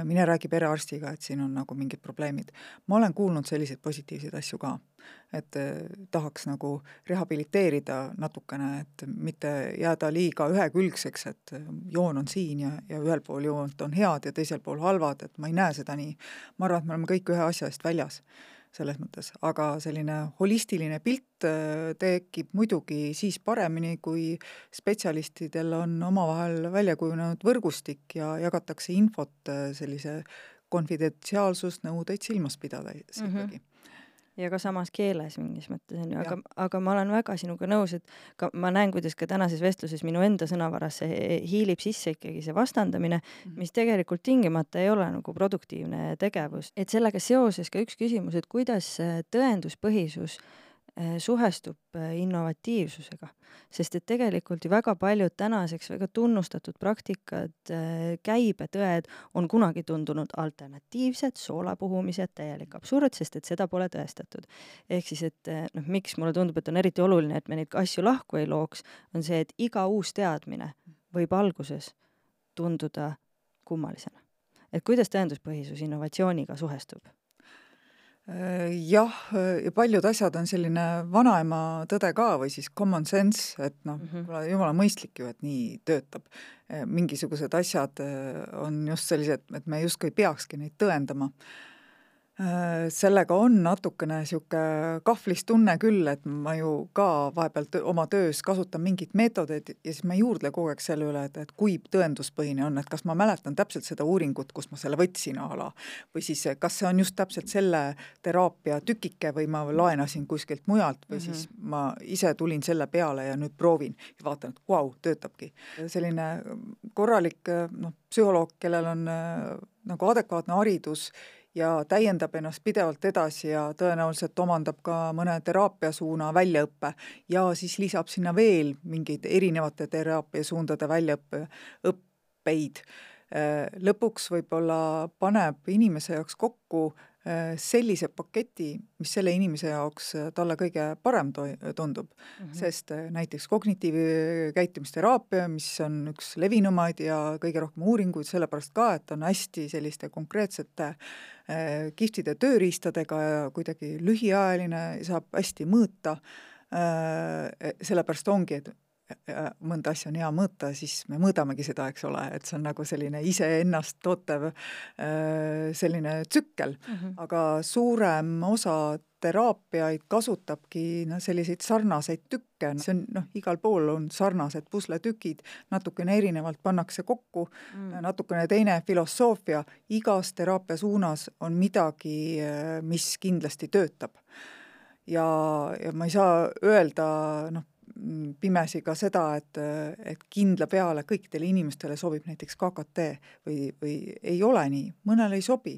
mine räägi perearstiga, et siin on nagu mingid probleemid. ma olen kuulnud selliseid positiivseid asju ka, et eh, tahaks nagu rehabiliteerida natukene, et mitte jääda liiga ühekülgseks, et joon on siin ja, ja ühel pool joont on head ja teisel pool halvad, et ma ei näe seda nii. ma arvan, et me oleme kõik ühe asja eest väljas selles mõttes, aga selline holistiline pilt äh, tekib muidugi siis paremini, kui spetsialistidel on omavahel välja kujunenud võrgustik ja jagatakse infot äh, sellise konfidentsiaalsusnõudeid silmas pidades mm -hmm. ikkagi ja ka samas keeles mingis mõttes on ju, aga, aga ma olen väga sinuga nõus, et ka ma näen, kuidas ka tänases vestluses minu enda sõnavarasse hiilib sisse ikkagi see vastandamine mm, -hmm. mis tegelikult tingimata ei ole nagu produktiivne tegevus. et sellega seoses ka üks küsimus, et kuidas tõenduspõhisus äh, Äh, suhestub äh, innovatiivsusega, sest et tegelikult ju väga paljud tänaseks väga tunnustatud praktikad, äh, käibetõed on kunagi tundunud alternatiivsed, soolapuhumised, täielik absurd, sest et seda pole tõestatud. ehk siis, et noh, miks mulle tundub, et on eriti oluline, et me neid asju lahku ei looks, on see, et iga uus teadmine võib alguses tunduda kummalisena. et kuidas tõenduspõhisus innovatsiooniga suhestub Äh, jah, ja paljud asjad on selline vanaema tõde ka või siis common sense, et noh mm -hmm., jumala mõistlik ju, et nii töötab. Mingisugused asjad äh, on just sellised, et me justkui ei peakski neid tõendama. Äh, sellega on natukene niisugune kahvlis tunne küll, et ma ju ka vahepeal oma töös kasutan mingeid meetodeid ja siis ma ei juurdle kogu aeg selle üle, et, et kui tõenduspõhine on, et kas ma mäletan täpselt seda uuringut, kust ma selle võtsin a la, või siis kas see on just täpselt selle teraapia tükike või ma laenasin kuskilt mujalt või mm -hmm. siis ma ise tulin selle peale ja nüüd proovin ja vaatan, et vau wow,, töötabki. selline korralik noh, psühholoog, kellel on äh, nagu adekvaatne haridus ja täiendab ennast pidevalt edasi ja tõenäoliselt omandab ka mõne teraapiasuuna väljaõppe ja siis lisab sinna veel mingeid erinevate teraapiasuundade väljaõppe, õppeid. Lõpuks võib-olla paneb inimese jaoks kokku sellise paketi, mis selle inimese jaoks äh, talle kõige parem tundub mm. -hmm. sest äh, näiteks kognitiivkäitumisteraapia, mis on üks levinumaid ja kõige rohkem uuringuid, sellepärast ka, et on hästi selliste konkreetsete äh, kihvtide tööriistadega ja kuidagi lühiajaline, saab hästi mõõta äh,, sellepärast ongi, et mõnda asja on hea mõõta, siis me mõõdamegi seda, eks ole, et see on nagu selline iseennast tootev selline tsükkel mm, -hmm. aga suurem osa teraapiaid kasutabki noh, selliseid sarnaseid tükke, see on noh, igal pool on sarnased pusletükid, natukene erinevalt pannakse kokku mm., natukene teine filosoofia, igas teraapia suunas on midagi, mis kindlasti töötab. ja, ja ma ei saa öelda, noh, pimesi ka seda, et, et kindla peale kõikidele inimestele sobib näiteks KKT või, või ei ole nii, mõnele ei sobi.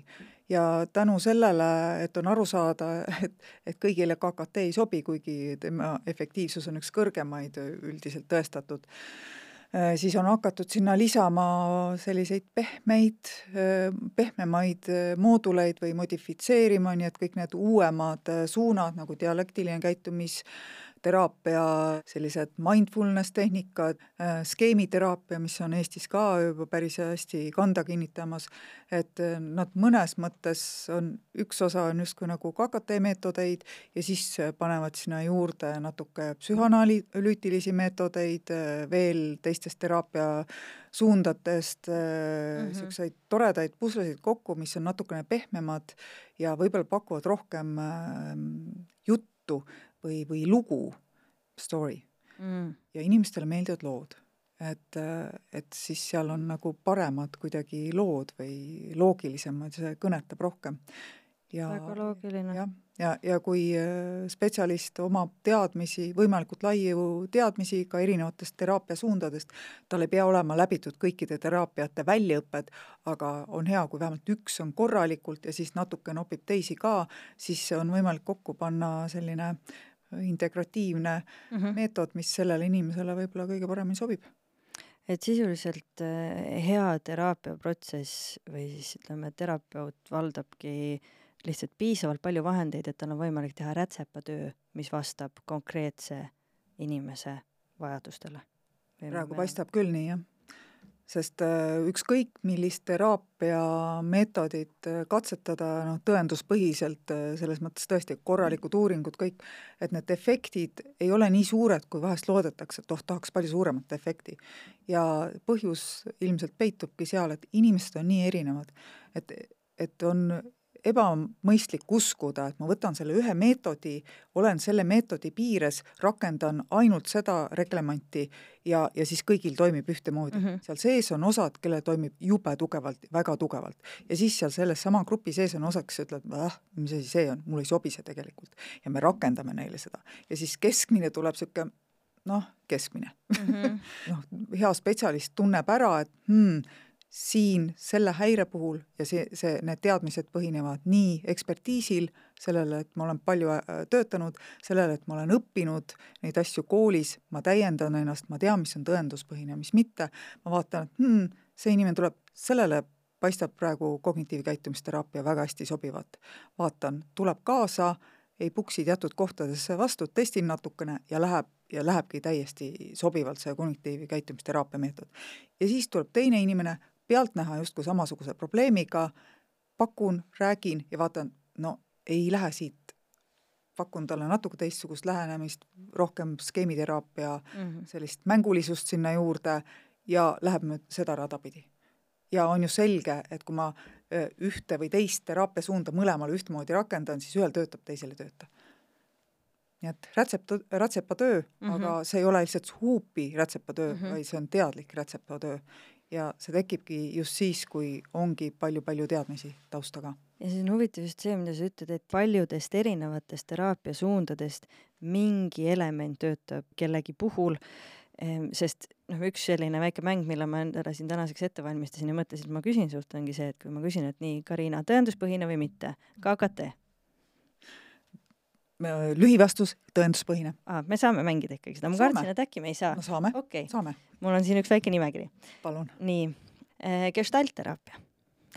ja tänu sellele, et on aru saada, et, et kõigile KKT ei sobi, kuigi tema efektiivsus on üks kõrgemaid üldiselt tõestatud, siis on hakatud sinna lisama selliseid pehmeid, pehmemaid mooduleid või modifitseerima, nii et kõik need uuemad suunad nagu dialektiline käitumis, teraapia, sellised mindfulness tehnikad, äh, skeemiteraapia, mis on Eestis ka juba päris hästi kanda kinnitamas, et äh, nad mõnes mõttes on, üks osa on justkui nagu KKT meetodeid ja siis panevad sinna juurde natuke psühhanalüütilisi meetodeid, äh, veel teistest teraapia suundadest niisuguseid mm -hmm. toredaid puslesid kokku, mis on natukene pehmemad ja võib-olla pakuvad rohkem juttu või, või lugu, story mm.. ja inimestele meeldivad lood. et, et siis seal on nagu paremad kuidagi lood või loogilisemad, see kõnetab rohkem. väga loogiline. jah, ja, ja, ja kui äh, spetsialist omab teadmisi, võimalikult laiu teadmisi ka erinevatest teraapiasuundadest, tal ei pea olema läbitud kõikide teraapiate väljaõpped, aga on hea, kui vähemalt üks on korralikult ja siis natuke nopib teisi ka, siis on võimalik kokku panna selline integratiivne mm -hmm. meetod, mis sellele inimesele võib-olla kõige paremini sobib. et sisuliselt äh, hea teraapiaprotsess või siis ütleme, terapeut valdabki lihtsalt piisavalt palju vahendeid, et tal on võimalik teha rätsepatöö, mis vastab konkreetse inimese vajadustele. praegu paistab küll nii, jah sest äh, ükskõik millist teraapiameetodit äh, katsetada noh, tõenduspõhiselt, äh, selles mõttes tõesti korralikud uuringud, kõik, et need efektid ei ole nii suured, kui vahest loodetakse, et oh, tahaks palju suuremat efekti. ja põhjus ilmselt peitubki seal, et inimesed on nii erinevad, et, et on ebamõistlik uskuda, et ma võtan selle ühe meetodi, olen selle meetodi piires, rakendan ainult seda reglemanti ja, ja siis kõigil toimib ühtemoodi mm. -hmm. seal sees on osad, kellel toimib jube tugevalt, väga tugevalt. ja siis seal selles sama grupi sees on osad, kes ütlevad, ah, mis asi see on, mulle ei sobi see tegelikult. ja me rakendame neile seda. ja siis keskmine tuleb niisugune noh, keskmine mm. -hmm. [laughs] noh, hea spetsialist tunneb ära, et hmm, siin selle häire puhul ja see, see, need teadmised põhinevad nii ekspertiisil, sellele, et ma olen palju äh, töötanud, sellele, et ma olen õppinud neid asju koolis, ma täiendan ennast, ma tean, mis on tõenduspõhine, mis mitte, ma vaatan, et hmm, see inimene tuleb, sellele paistab praegu kognitiivkäitumisteraapia väga hästi sobivat. vaatan, tuleb kaasa, ei puksi teatud kohtadesse vastu, testin natukene ja läheb ja lähebki täiesti sobivalt see kognitiivkäitumisteraapia meetod. ja siis tuleb teine inimene, pealtnäha justkui samasuguse probleemiga, pakun, räägin ja vaatan, no ei lähe siit. pakun talle natuke teistsugust lähenemist, rohkem skeemiteraapia mm, -hmm. sellist mängulisust sinna juurde ja läheb nüüd seda rada pidi. ja on ju selge, et kui ma ühte või teist teraapiasuunda mõlemale ühtmoodi rakendan, siis ühel töötab, teisel ei tööta. nii et rätsepa, rätsepatöö mm, -hmm. aga see ei ole lihtsalt huupi rätsepatöö mm, -hmm. vaid see on teadlik rätsepatöö. Ja see tekibki just siis, kui ongi palju-palju teadmisi taustaga ja siis on huvitav just see, mida sa ütled, et paljudest erinevatest teraapiasuundadest mingi element töötab kellegi puhul, ehm, sest noh, üks selline väike mäng, mille ma endale siin tänaseks ette valmistasin ja mõtlesin, et ma küsin sult, ongi see, et kui ma küsin, et nii, Karina, tõenduspõhine või mitte, KKT? Lühivastus, tõenduspõhine ah,. me saame mängida ikkagi seda, ma kartsin, et äkki me ei saa. no saame okay., saame. mul on siin üks väike nimekiri. palun. nii eh,, gestaltteraapia.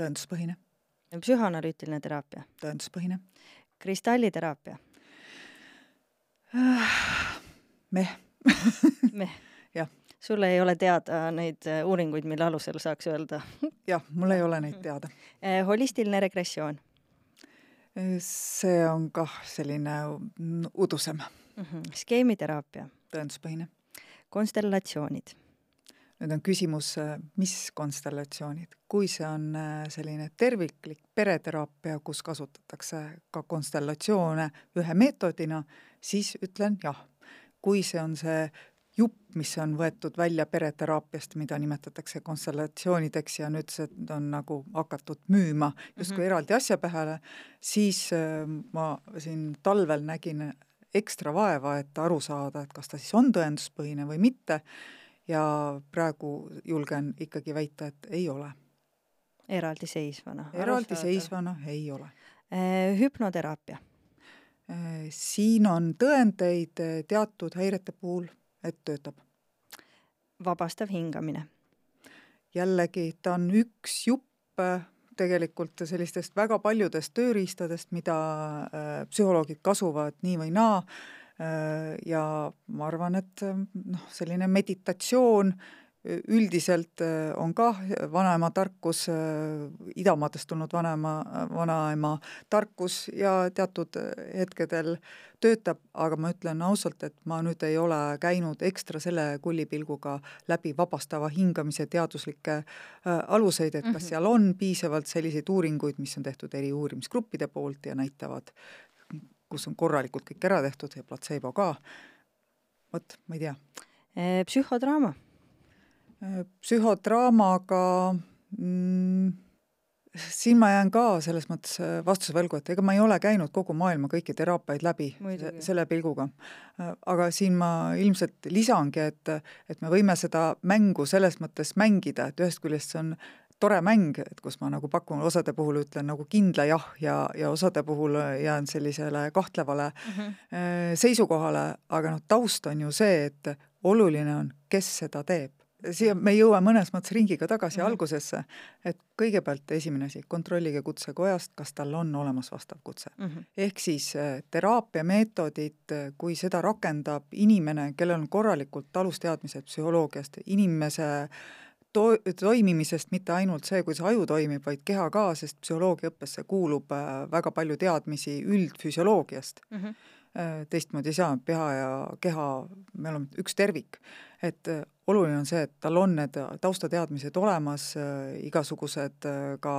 tõenduspõhine psühhoanalüütiline teraapia. tõenduspõhine. kristalliteraapia meh [laughs] meh. jah. sul ei ole teada neid äh, uuringuid, mille alusel saaks öelda? jah, mul ei ole neid [laughs] teada. Äh, holistiline regressioon? See on kah selline udusem mm. -hmm. skeemiteraapia? tõenduspõhine. konstellatsioonid nüüd on küsimus, mis konstellatsioonid, kui see on äh, selline terviklik pereteraapia, kus kasutatakse ka konstellatsioone ühe meetodina, siis ütlen jah. kui see on see jupp, mis on võetud välja pereteraapiast, mida nimetatakse konstellatsioonideks ja nüüd see on nagu hakatud müüma justkui mm -hmm. eraldi asja peale, siis äh, ma siin talvel nägin ekstra vaeva, et aru saada, et kas ta siis on tõenduspõhine või mitte ja praegu julgen ikkagi väita, et ei ole. eraldiseisvana? eraldiseisvana ei ole eh,. hüpnoteraapia eh,? siin on tõendeid teatud häirete puhul, et töötab. vabastav hingamine? jällegi, ta on üks jupp tegelikult sellistest väga paljudest tööriistadest, mida äh, psühholoogid kasuvad nii või naa Äh, ja ma arvan, et äh, noh, selline meditatsioon üldiselt äh, on ka vanaema tarkus, idamaadest tulnud vanaema, vanaema tarkus ja teatud hetkedel töötab, aga ma ütlen ausalt, et ma nüüd ei ole käinud ekstra selle kullipilguga läbi vabastava hingamise teaduslikke aluseid, et kas mhm. seal on piisavalt selliseid uuringuid, mis on tehtud eri uurimisgruppide poolt ja näitavad kus on korralikult kõik ära tehtud ja platseebo ka, vot, ma ei tea. psühhodraama? Psühhodraamaga mm, siin ma jään ka selles mõttes äh, vastuse võlgu, et ega ma ei ole käinud kogu maailma kõiki teraapiaid läbi Muidugi. selle pilguga. Aga siin ma ilmselt lisangi, et, et me võime seda mängu selles mõttes mängida, et ühest küljest see on tore mäng, et kus ma nagu pakun, osade puhul ütlen nagu kindla jah ja, ja osade puhul jään sellisele kahtlevale mm -hmm. seisukohale, aga noh, taust on ju see, et oluline on, kes seda teeb. Siia me ei jõua mõnes mõttes ringiga tagasi mm -hmm. algusesse, et kõigepealt esimene asi, kontrollige kutsekojast, kas tal on olemas vastav kutse mm. -hmm. ehk siis äh, teraapiameetodit, kui seda rakendab inimene, kellel on korralikult alusteadmised psühholoogiast, inimese to-, toimimisest mitte ainult see, kuidas aju toimib, vaid keha ka, sest psühholoogiaõppesse kuulub äh, väga palju teadmisi üldfüsioloogiast mm. -hmm. teistmoodi ei saa, pea ja keha, me oleme üks tervik. et oluline on see, et tal on need taustateadmised olemas, igasugused ka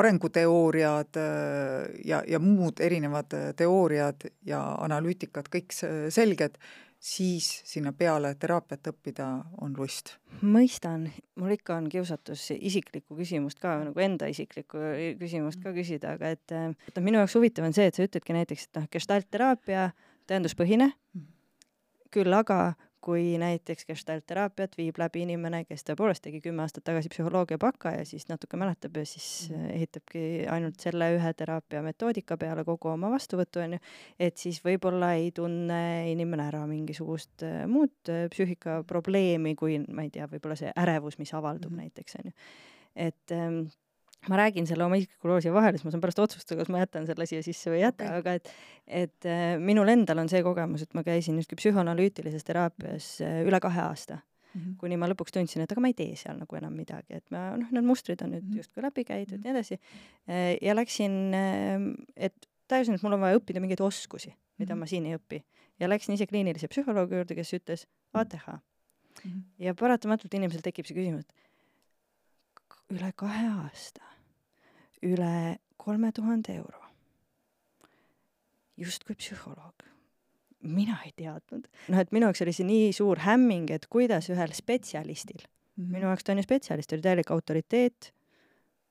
arenguteooriad ja, ja muud erinevad teooriad ja analüütikad kõik selged siis sinna peale teraapiat õppida on lust. mõistan, mul ikka on kiusatus isiklikku küsimust ka nagu enda isiklikku küsimust ka küsida, aga et, et minu jaoks huvitav on see, et sa ütledki näiteks, et noh, gestaltteraapia tõenduspõhine, mm. küll aga kui näiteks gestaltteraapiat viib läbi inimene, kes tõepoolest tegi kümme aastat tagasi psühholoogia baka ja siis natuke mäletab ja siis mm. ehitabki ainult selle ühe teraapia metoodika peale kogu oma vastuvõtu, onju, et siis võib-olla ei tunne inimene ära mingisugust äh, muud äh, psüühikaprobleemi, kui ma ei tea, võib-olla see ärevus, mis avaldub mm. näiteks, onju. et ähm, ma räägin selle oma isikliku loo siia vahele, siis ma saan pärast otsustada, kas ma jätan selle siia sisse või ei jäta okay., aga et et äh, minul endal on see kogemus, et ma käisin justkui psühhoanalüütilises teraapias äh, üle kahe aasta mm, -hmm. kuni ma lõpuks tundsin, et aga ma ei tee seal nagu enam midagi, et ma noh, need mustrid on nüüd mm -hmm. justkui läbi käidud ja mm -hmm. nii edasi äh,. ja läksin äh,, et tajusin, et mul on vaja õppida mingeid oskusi, mida -hmm. ma siin ei õpi. ja läksin ise kliinilise psühholoogi juurde, kes ütles ATH. -hmm. ja paratamatult inimesel tekib see küsimus, et üle kahe aasta üle kolme tuhande euro. justkui psühholoog. mina ei teadnud. noh, et minu jaoks oli see nii suur hämming, et kuidas ühel spetsialistil mm, -hmm. minu jaoks ta on ju spetsialist, oli täielik autoriteet,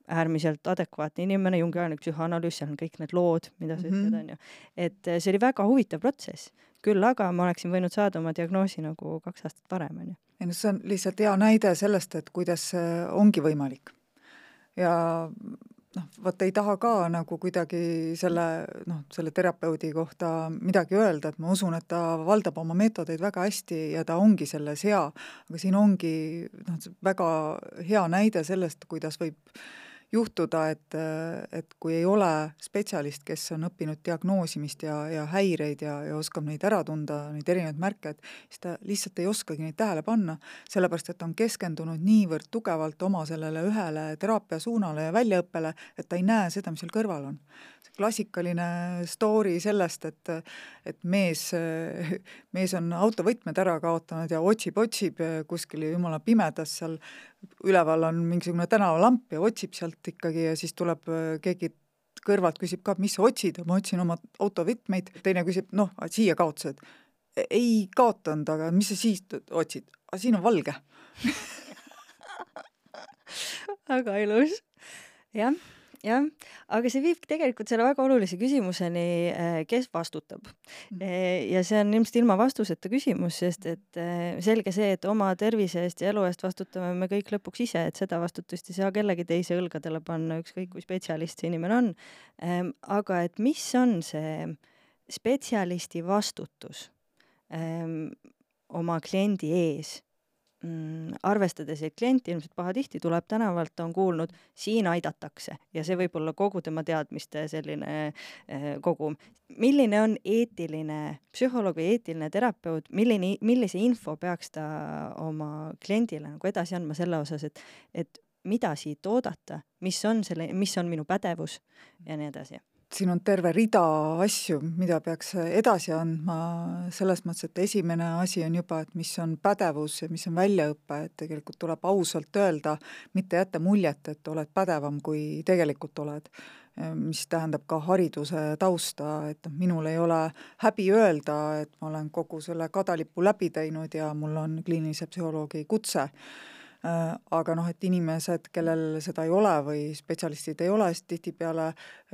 äärmiselt adekvaatne inimene, jungiajanik psühhoanalüüs, seal on kõik need lood, mida sa mm -hmm. ütled, onju. et eh, see oli väga huvitav protsess, küll aga ma oleksin võinud saada oma diagnoosi nagu kaks aastat varem, onju. Ei no see on lihtsalt hea näide sellest, et kuidas ongi võimalik. ja noh, vot ei taha ka nagu kuidagi selle noh, selle terapeudi kohta midagi öelda, et ma usun, et ta valdab oma meetodeid väga hästi ja ta ongi selles hea, aga siin ongi noh, väga hea näide sellest, kuidas võib juhtuda, et, et kui ei ole spetsialist, kes on õppinud diagnoosimist ja, ja häireid ja, ja oskab neid ära tunda, neid erinevaid märke, et siis ta lihtsalt ei oskagi neid tähele panna, sellepärast et ta on keskendunud niivõrd tugevalt oma sellele ühele teraapiasuunale ja väljaõppele, et ta ei näe seda, mis seal kõrval on klassikaline story sellest, et et mees, mees on autovõtmed ära kaotanud ja otsib-otsib kuskil jumala pimedas seal, üleval on mingisugune tänavalamp ja otsib sealt ikkagi ja siis tuleb keegi kõrvalt küsib ka, mis sa otsid, ma otsin oma autovõtmeid, teine küsib, noh, siia kaotasid. ei kaotanud, aga mis sa siis otsid? siin on valge. [laughs] Väga ilus, jah jah, aga see viibki tegelikult selle väga olulise küsimuseni, äh, kes vastutab. Mm. Äh, ja see on ilmselt ilma vastuseta küsimus, sest et äh, selge see, et oma tervise eest ja elu eest vastutame me kõik lõpuks ise, et seda vastutust ei saa kellegi teise õlgadele panna, ükskõik kui spetsialist see inimene on. Ähm, aga et mis on see spetsialisti vastutus ähm, oma kliendi ees mm, arvestades, et klient ilmselt pahatihti tuleb tänavalt, ta on kuulnud, siin aidatakse ja see võib olla kogu tema teadmiste selline eh, kogum. milline on eetiline psühholoog või eetiline terapeut, milline, millise info peaks ta oma kliendile nagu edasi andma selle osas, et, et mida siit oodata, mis on selle, mis on minu pädevus ja nii edasi siin on terve rida asju, mida peaks edasi andma, selles mõttes, et esimene asi on juba, et mis on pädevus ja mis on väljaõpe, et tegelikult tuleb ausalt öelda, mitte jätta muljet, et oled pädevam, kui tegelikult oled. mis tähendab ka hariduse tausta, et noh, minul ei ole häbi öelda, et ma olen kogu selle kadalipu läbi teinud ja mul on kliinilise psühholoogi kutse aga noh, et inimesed, kellel seda ei ole või spetsialistid ei ole, siis tihtipeale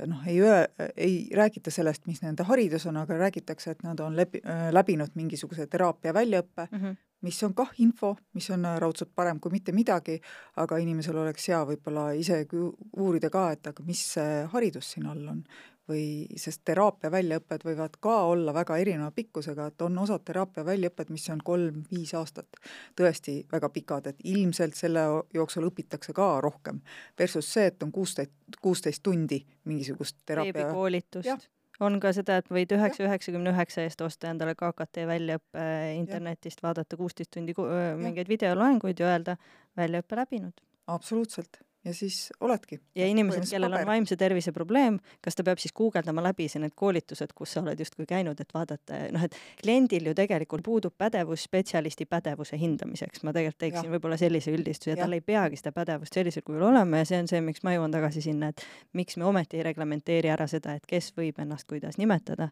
noh, ei öö, ei räägita sellest, mis nende haridus on, aga räägitakse, et nad on läbi, äh, läbinud mingisuguse teraapia väljaõppe mm, -hmm. mis on kah info, mis on raudselt parem kui mitte midagi, aga inimesel oleks hea võib-olla isegi uurida ka, et aga mis see haridus siin all on või sest teraapia väljaõpped võivad ka olla väga erineva pikkusega, et on osad teraapia väljaõpped, mis on kolm-viis aastat tõesti väga pikad, et ilmselt selle jooksul õpitakse ka rohkem. Versus see, et on kuusteist, kuusteist tundi mingisugust teraapia veebikoolitust. on ka seda, et võid üheksa, üheksakümne üheksa eest osta endale KKT väljaõppe internetist, vaadata kuusteist tundi mingeid videoloenguid ja öelda väljaõppe läbinud. absoluutselt ja siis oledki. ja inimesed, kellel paber. on vaimse tervise probleem, kas ta peab siis guugeldama läbi see need koolitused, kus sa oled justkui käinud, et vaadata, noh, et kliendil ju tegelikult puudub pädevus spetsialisti pädevuse hindamiseks, ma tegelikult teeksin võib-olla sellise üldistuse tal ei peagi seda pädevust sellisel kujul olema ja see on see, miks ma jõuan tagasi sinna, et miks me ometi ei reglementeeri ära seda, et kes võib ennast kuidas nimetada,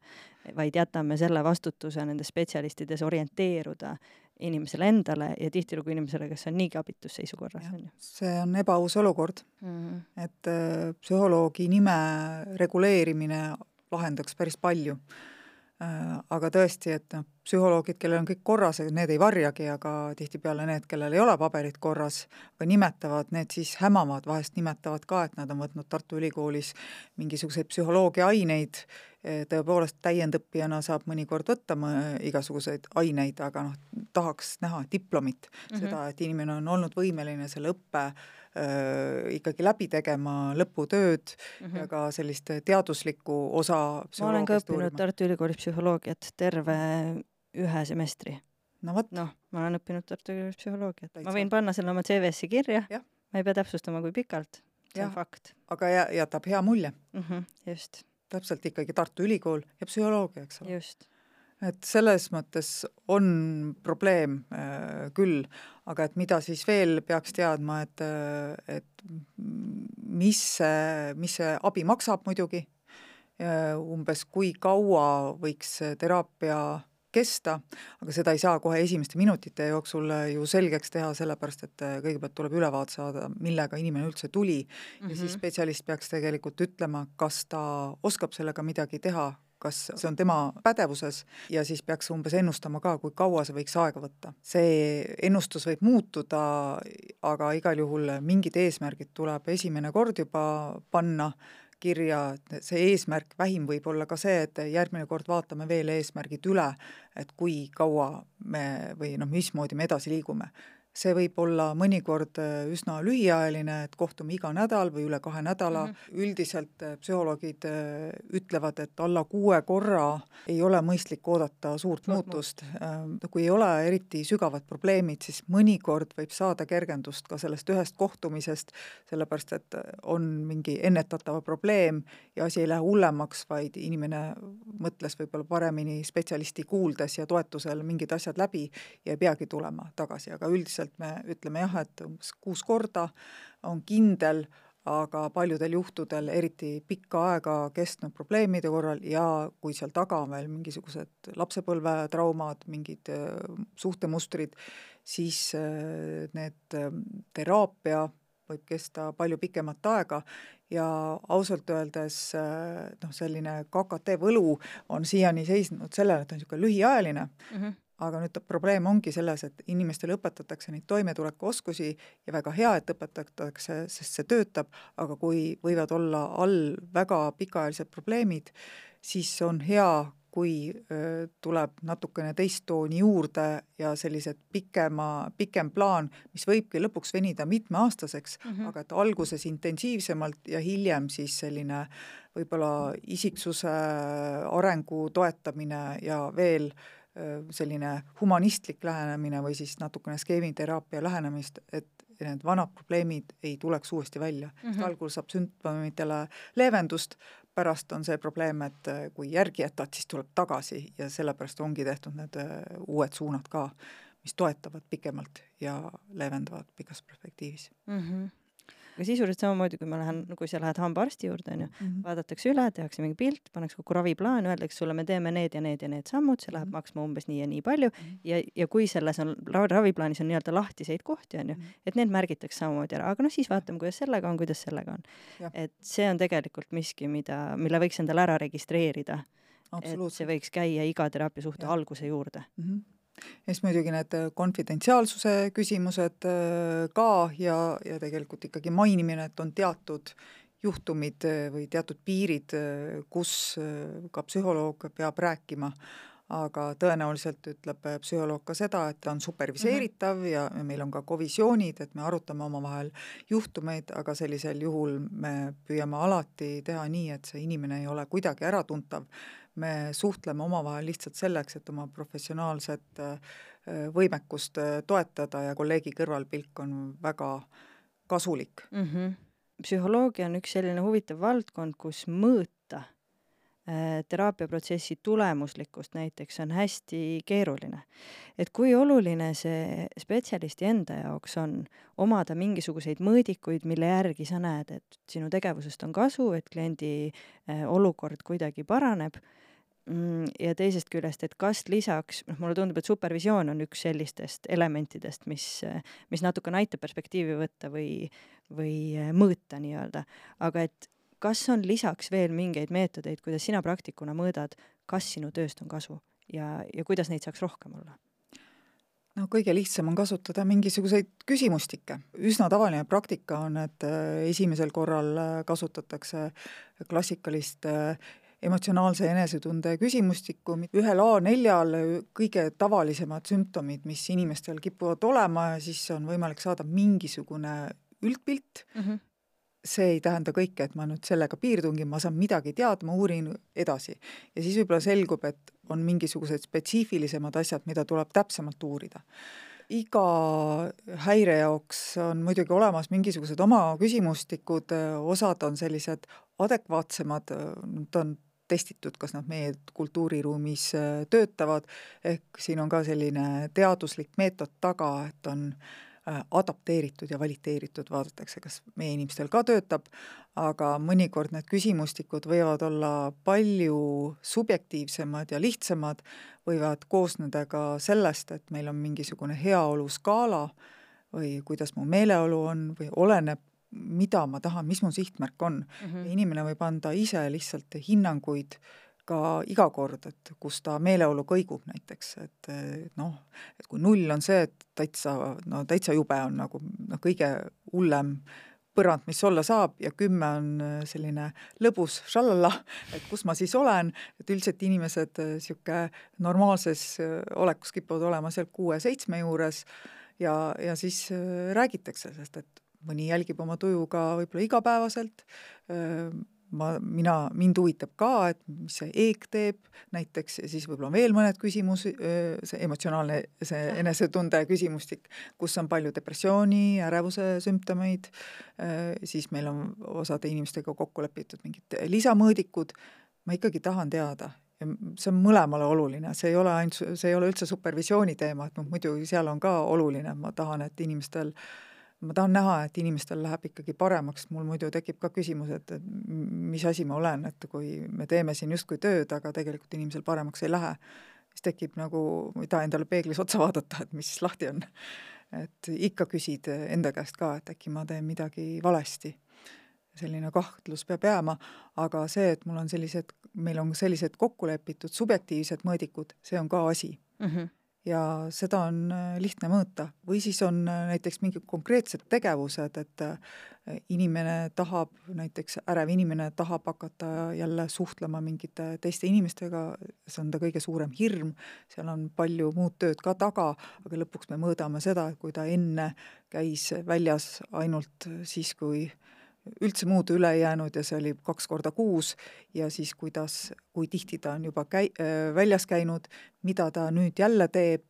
vaid jätame selle vastutuse nendes spetsialistides orienteeruda inimesele endale ja tihtilugu inimesele, kes on niigi abitus seisukorras, on ju. see on ebaaus olukord mm. -hmm. et äh, psühholoogi nime reguleerimine lahendaks päris palju äh,. aga tõesti, et noh, psühholoogid, kellel on kõik korras, need ei varjagi, aga tihtipeale need, kellel ei ole paberid korras või nimetavad, need siis hämavad, vahest nimetavad ka, et nad on võtnud Tartu Ülikoolis mingisuguseid psühholoogia aineid tõepoolest täiendõppijana saab mõnikord võtta igasuguseid aineid, aga noh, tahaks näha diplomit mm, -hmm. seda, et inimene on olnud võimeline selle õppe äh, ikkagi läbi tegema, lõputööd mm -hmm. ja ka sellist teaduslikku osa ma olen ka õppinud uurima. Tartu Ülikoolis psühholoogiat terve ühe semestri. no vot. noh, ma olen õppinud Tartu Ülikoolis psühholoogiat, ma võin panna selle oma CV-sse kirja, ma ei pea täpsustama, kui pikalt, see ja. on fakt. aga jätab hea mulje mm. -hmm, just täpselt ikkagi Tartu Ülikool ja psühholoogia, eks ole. et selles mõttes on probleem äh, küll, aga et mida siis veel peaks teadma, et, äh, et mis see, mis see abi maksab muidugi, umbes kui kaua võiks teraapia kesta, aga seda ei saa kohe esimeste minutite jooksul ju selgeks teha, sellepärast et kõigepealt tuleb ülevaade saada, millega inimene üldse tuli mm -hmm. ja siis mhm. spetsialist peaks tegelikult ütlema, kas ta oskab sellega midagi teha, kas see on tema pädevuses ja siis peaks umbes ennustama ka, kui kaua see võiks aega võtta. see ennustus võib muutuda, aga igal juhul mingid eesmärgid tuleb esimene kord juba panna kirja, see eesmärk, vähim võib olla ka see, et järgmine kord vaatame veel eesmärgid üle, et kui kaua me või noh, mismoodi me edasi liigume see võib olla mõnikord äh, üsna lühiajaline, et kohtume iga nädal või üle kahe nädala mm, -hmm. üldiselt äh, psühholoogid äh, ütlevad, et alla kuue korra ei ole mõistlik oodata suurt muutust. Ähm, kui ei ole eriti sügavad probleemid, siis mõnikord võib saada kergendust ka sellest ühest kohtumisest, sellepärast et on mingi ennetatav probleem ja asi ei lähe hullemaks, vaid inimene mõtles võib-olla paremini spetsialisti kuuldes ja toetusel mingid asjad läbi ja ei peagi tulema tagasi, aga üldiselt üldiselt me ütleme jah, et umbes kuus korda on kindel, aga paljudel juhtudel, eriti pikka aega kestnud probleemide korral ja kui seal taga on veel mingisugused lapsepõlvetraumad, mingid äh, suhtemustrid, siis äh, need äh, teraapia võib kesta palju pikemat aega ja ausalt öeldes noh, selline KKT võlu on siiani seisnud sellele, et on niisugune lühiajaline mm, -hmm aga nüüd probleem ongi selles, et inimestele õpetatakse neid toimetulekuoskusi ja väga hea, et õpetatakse, sest see töötab, aga kui võivad olla all väga pikaajalised probleemid, siis on hea, kui tuleb natukene teist tooni juurde ja sellised pikema, pikem plaan, mis võibki lõpuks venida mitmeaastaseks mm, -hmm. aga et alguses intensiivsemalt ja hiljem siis selline võib-olla isiksuse arengu toetamine ja veel öö, selline humanistlik lähenemine või siis natukene skeemiteraapia lähenemist, et need vanad probleemid ei tuleks uuesti välja mm. -hmm. algul saab sümptomitele leevendust, pärast on see probleem, et kui järgi jätad, siis tuleb tagasi ja sellepärast ongi tehtud need uued suunad ka, mis toetavad pikemalt ja leevendavad pikas perspektiivis mm. -hmm aga sisuliselt samamoodi, kui ma lähen, kui sa lähed hambaarsti juurde, onju -hmm. vaadatakse üle, tehakse mingi pilt, pannakse kokku raviplaan, öeldakse sulle, me teeme need ja need ja need sammud, see läheb mm -hmm. maksma umbes nii ja nii palju mm -hmm. ja, ja kui selles on, raviplaanis on nii-öelda lahtiseid kohti, onju, mhm. et need märgitakse samamoodi ära, aga noh, siis vaatame, kuidas sellega on, kuidas sellega on. et see on tegelikult miski, mida, mille võiks endale ära registreerida. et see võiks käia iga teraapia suhte ja. alguse juurde mm. -hmm ja siis muidugi need äh, konfidentsiaalsuse küsimused äh, ka ja, ja tegelikult ikkagi mainimine, et on teatud juhtumid äh, või teatud piirid, kus ka psühholoog peab rääkima, aga tõenäoliselt ütleb psühholoog ka seda, et ta on superviseeritav mm -hmm. ja meil on ka kovisioonid, et me arutame omavahel juhtumeid, aga sellisel juhul me püüame alati teha nii, et see inimene ei ole kuidagi äratuntav me suhtleme omavahel lihtsalt selleks, et oma professionaalset äh, võimekust äh, toetada ja kolleegi kõrvalpilk on väga kasulik mm. -hmm. psühholoogia on üks selline huvitav valdkond, kus mõõta äh, teraapiaprotsessi tulemuslikkust näiteks on hästi keeruline. et kui oluline see spetsialisti enda jaoks on omada mingisuguseid mõõdikuid, mille järgi sa näed, et sinu tegevusest on kasu, et kliendi olukord kuidagi paraneb Mm, ja teisest küljest, et kas lisaks, noh, mulle tundub, et supervisioon on üks sellistest elementidest, mis, mis natukene aitab perspektiivi võtta või, või äh, mõõta nii-öelda, aga et kas on lisaks veel mingeid meetodeid, kuidas sina praktikuna mõõdad, kas sinu tööst on kasu ja, ja kuidas neid saaks rohkem olla? no kõige lihtsam on kasutada mingisuguseid küsimustikke. üsna tavaline praktika on, et äh, esimesel korral äh, kasutatakse klassikalist emotsionaalse enesetunde küsimustikku, ühel A4-l kõige tavalisemad sümptomid, mis inimestel kipuvad olema ja siis on võimalik saada mingisugune üldpilt mm, -hmm. See ei tähenda kõike, et ma nüüd sellega piirdungi, ma saan midagi teada, ma uurin edasi. ja siis võib-olla selgub, et on mingisugused spetsiifilisemad asjad, mida tuleb täpsemalt uurida iga häire jaoks on muidugi olemas mingisugused oma küsimustikud, osad on sellised adekvaatsemad, nad on testitud, kas nad meie kultuuriruumis töötavad, ehk siin on ka selline teaduslik meetod taga, et on äh, adapteeritud ja valiteeritud, vaadatakse, kas meie inimestel ka töötab, aga mõnikord need küsimustikud võivad olla palju subjektiivsemad ja lihtsamad, võivad koosneda ka sellest, et meil on mingisugune heaoluskaala või kuidas mu meeleolu on või oleneb mida ma tahan, mis mu sihtmärk on mm. -hmm. inimene võib anda ise lihtsalt hinnanguid ka iga kord, et kus ta meeleolu kõigub näiteks, et noh, et kui null on see, et täitsa, no täitsa jube on nagu noh, kõige hullem põrand, mis olla saab ja kümme on selline lõbus šallalla, et kus ma siis olen, et üldiselt inimesed niisugune normaalses olekus kipuvad olema seal kuue-seitsme juures ja, ja siis räägitakse, sest et mõni jälgib oma tuju ka võib-olla igapäevaselt, ma, mina, mind huvitab ka, et mis see eeg teeb näiteks ja siis võib-olla on veel mõned küsimus, see emotsionaalne, see enesetunde küsimustik, kus on palju depressiooni, ärevuse sümptomeid, siis meil on osade inimestega kokku lepitud mingid lisamõõdikud, ma ikkagi tahan teada ja see on mõlemale oluline, see ei ole ainult, see ei ole üldse supervisiooni teema, et noh, muidu seal on ka oluline, ma tahan, et inimestel äh, ma tahan näha, et inimestel läheb ikkagi paremaks, mul muidu tekib ka küsimus, et, et mis asi ma olen, et kui me teeme siin justkui tööd, aga tegelikult inimesel paremaks ei lähe, siis tekib nagu, ei taha endale peeglis otsa vaadata, et mis siis lahti on. et ikka küsid enda käest ka, et äkki ma teen midagi valesti. selline kahtlus peab jääma, aga see, et mul on sellised, meil on sellised kokku lepitud subjektiivsed mõõdikud, see on ka asi mm. -hmm ja seda on äh, lihtne mõõta. või siis on äh, näiteks mingid konkreetsed tegevused, et äh, inimene tahab, näiteks ärev inimene tahab hakata jälle suhtlema mingite teiste inimestega, see on ta kõige suurem hirm, seal on palju muud tööd ka taga, aga lõpuks me mõõdame seda, kui ta enne käis väljas ainult siis, kui üldse muud üle jäänud ja see oli kaks korda kuus ja siis kuidas, kui tihti ta on juba käi-, väljas käinud, mida ta nüüd jälle teeb,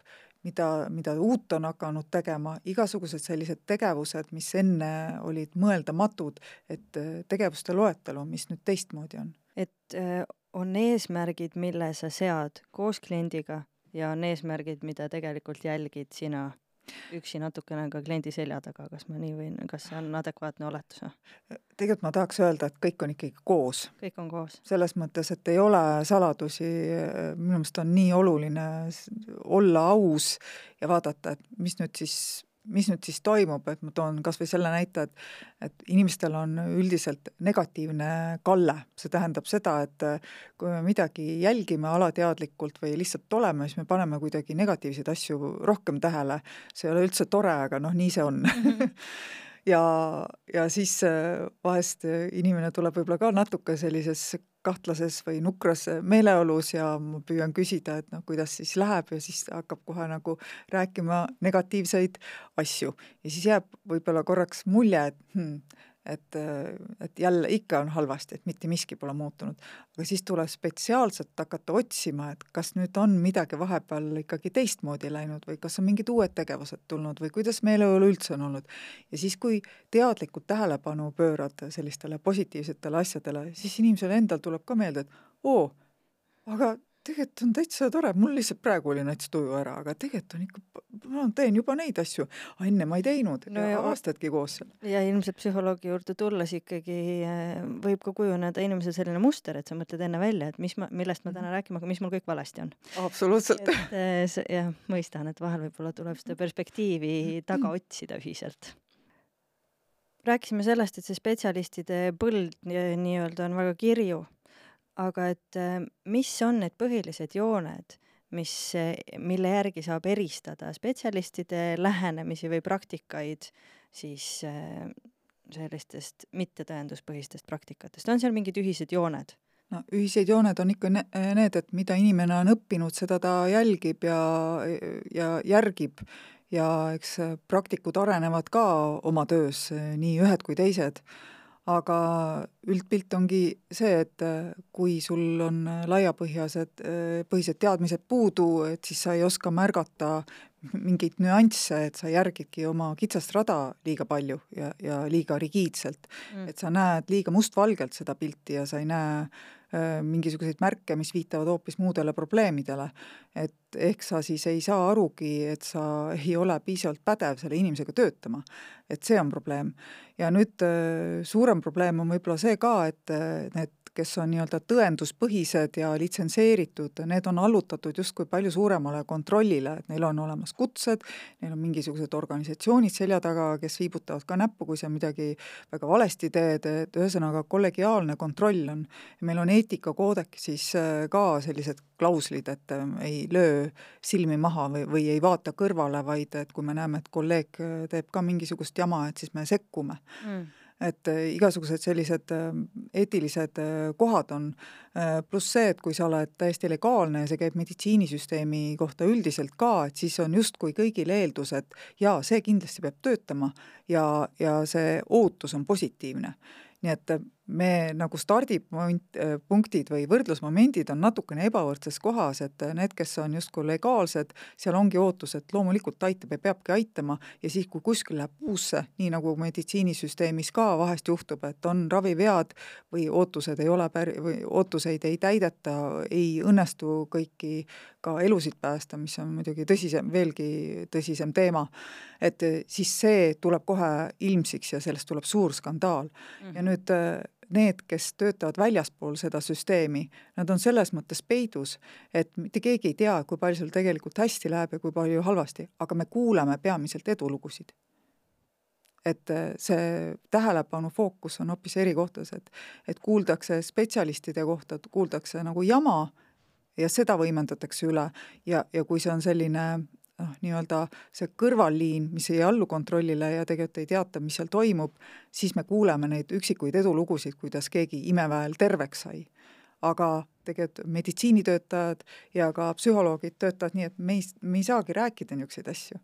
mida, mida uut on hakanud tegema, igasugused sellised tegevused, mis enne olid mõeldamatud, et tegevuste loetelu, mis nüüd teistmoodi on. et on eesmärgid, mille sa sead koos kliendiga ja on eesmärgid, mida tegelikult jälgid sina üksi natukene ka kliendi selja taga, kas ma nii võin, kas see on adekvaatne oletus või? tegelikult ma tahaks öelda, et kõik on ikkagi koos. kõik on koos. selles mõttes, et ei ole saladusi, minu meelest on nii oluline olla aus ja vaadata, et mis nüüd siis mis nüüd siis toimub, et ma toon kas või selle näite, et et inimestel on üldiselt negatiivne kalle, see tähendab seda, et kui me midagi jälgime alateadlikult või lihtsalt oleme, siis me paneme kuidagi negatiivseid asju rohkem tähele, see ei ole üldse tore, aga noh, nii see on. Mm. -hmm [laughs] ja, ja siis vahest inimene tuleb võib-olla ka natuke sellises kahtlases või nukras meeleolus ja ma püüan küsida, et noh, kuidas siis läheb ja siis hakkab kohe nagu rääkima negatiivseid asju. ja siis jääb võib-olla korraks mulje, et hmm, et, et jälle ikka on halvasti, et mitte miski pole muutunud. aga siis tuleb spetsiaalselt hakata otsima, et kas nüüd on midagi vahepeal ikkagi teistmoodi läinud või kas on mingid uued tegevused tulnud või kuidas meeleolu üldse on olnud. ja siis, kui teadlikult tähelepanu pöörad sellistele positiivsetele asjadele, siis inimesel endal tuleb ka meelde, et oo, aga tegelikult on täitsa tore, mul lihtsalt praegu oli näiteks tuju ära, aga tegelikult on ikka, ma teen juba neid asju, enne ma ei teinud no aastadki koos seal. ja ilmselt psühholoogi juurde tulles ikkagi äh, võib ka kujuneda inimesel selline muster, et sa mõtled enne välja, et mis ma, millest ma täna mhm. rääkima hakkan, mis mul kõik valesti on. absoluutselt. äh, jah, mõistan, et vahel võib-olla tuleb seda perspektiivi taga otsida ühiselt rääkisime sellest, et see spetsialistide põld nii-öelda on väga kirju aga et äh, mis on need põhilised jooned, mis, äh, mille järgi saab eristada spetsialistide lähenemisi või praktikaid siis äh, sellistest mittetõenduspõhistest praktikatest, on seal mingid ühised jooned? no ühised jooned on ikka need, et mida inimene on õppinud, seda ta jälgib ja, ja järgib. Ja eks praktikud arenevad ka oma töös, nii ühed kui teised aga üldpilt ongi see, et äh, kui sul on laiapõhjased, äh, põhised teadmised puudu, et siis sa ei oska märgata mingeid nüansse, et sa järgidki oma kitsast rada liiga palju ja, ja liiga rigiidselt. Mm.. et sa näed liiga mustvalgelt seda pilti ja sa ei näe äh, mingisuguseid märke, mis viitavad hoopis muudele probleemidele. et ehk sa siis ei saa arugi, et sa ei ole piisavalt pädev selle inimesega töötama. et see on probleem. ja nüüd äh, suurem probleem on võib-olla see ka, et äh, need kes on nii-öelda tõenduspõhised ja litsenseeritud, need on allutatud justkui palju suuremale kontrollile, et neil on olemas kutsed, neil on mingisugused organisatsioonid selja taga, kes viibutavad ka näppu, kui sa midagi väga valesti teed, et ühesõnaga kollegiaalne kontroll on. meil on eetikakoodeksis äh, ka sellised klauslid, et äh, ei löö silmi maha või, või ei vaata kõrvale, vaid et kui me näeme, et kolleeg äh, teeb ka mingisugust jama, et siis me sekkume mm et äh, igasugused sellised äh, eetilised äh, kohad on, pluss see, et kui sa oled täiesti legaalne ja see käib meditsiinisüsteemi kohta üldiselt ka, et siis on justkui kõigil eeldus, et jaa, see kindlasti peab töötama ja, ja see ootus on positiivne. nii et me nagu stardipunkt, punktid või võrdlusmomendid on natukene ebavõrdses kohas, et need, kes on justkui legaalsed, seal ongi ootus, et loomulikult aitab ja peabki aitama ja siis, kui kuskil läheb puusse, nii nagu meditsiinisüsteemis ka vahest juhtub, et on ravivead või ootused ei ole pär-, või ootuseid ei täideta, ei õnnestu kõiki ka elusid päästa, mis on muidugi tõsisem, veelgi tõsisem teema, et siis see tuleb kohe ilmsiks ja sellest tuleb suur skandaal mm. -hmm. ja nüüd need, kes töötavad väljaspool seda süsteemi, nad on selles mõttes peidus, et mitte keegi ei tea, kui palju sul tegelikult hästi läheb ja kui palju halvasti, aga me kuuleme peamiselt edulugusid. et äh, see tähelepanu fookus on hoopis eri kohtades, et et kuuldakse spetsialistide kohta, kuuldakse nagu jama ja seda võimendatakse üle ja, ja kui see on selline noh, nii-öelda see kõrvalliin, mis ei allu kontrollile ja tegelikult ei teata, mis seal toimub, siis me kuuleme neid üksikuid edulugusid, kuidas keegi imeväel terveks sai. aga tegelikult meditsiinitöötajad ja ka psühholoogid töötavad nii, et me ei, me ei saagi rääkida niisuguseid asju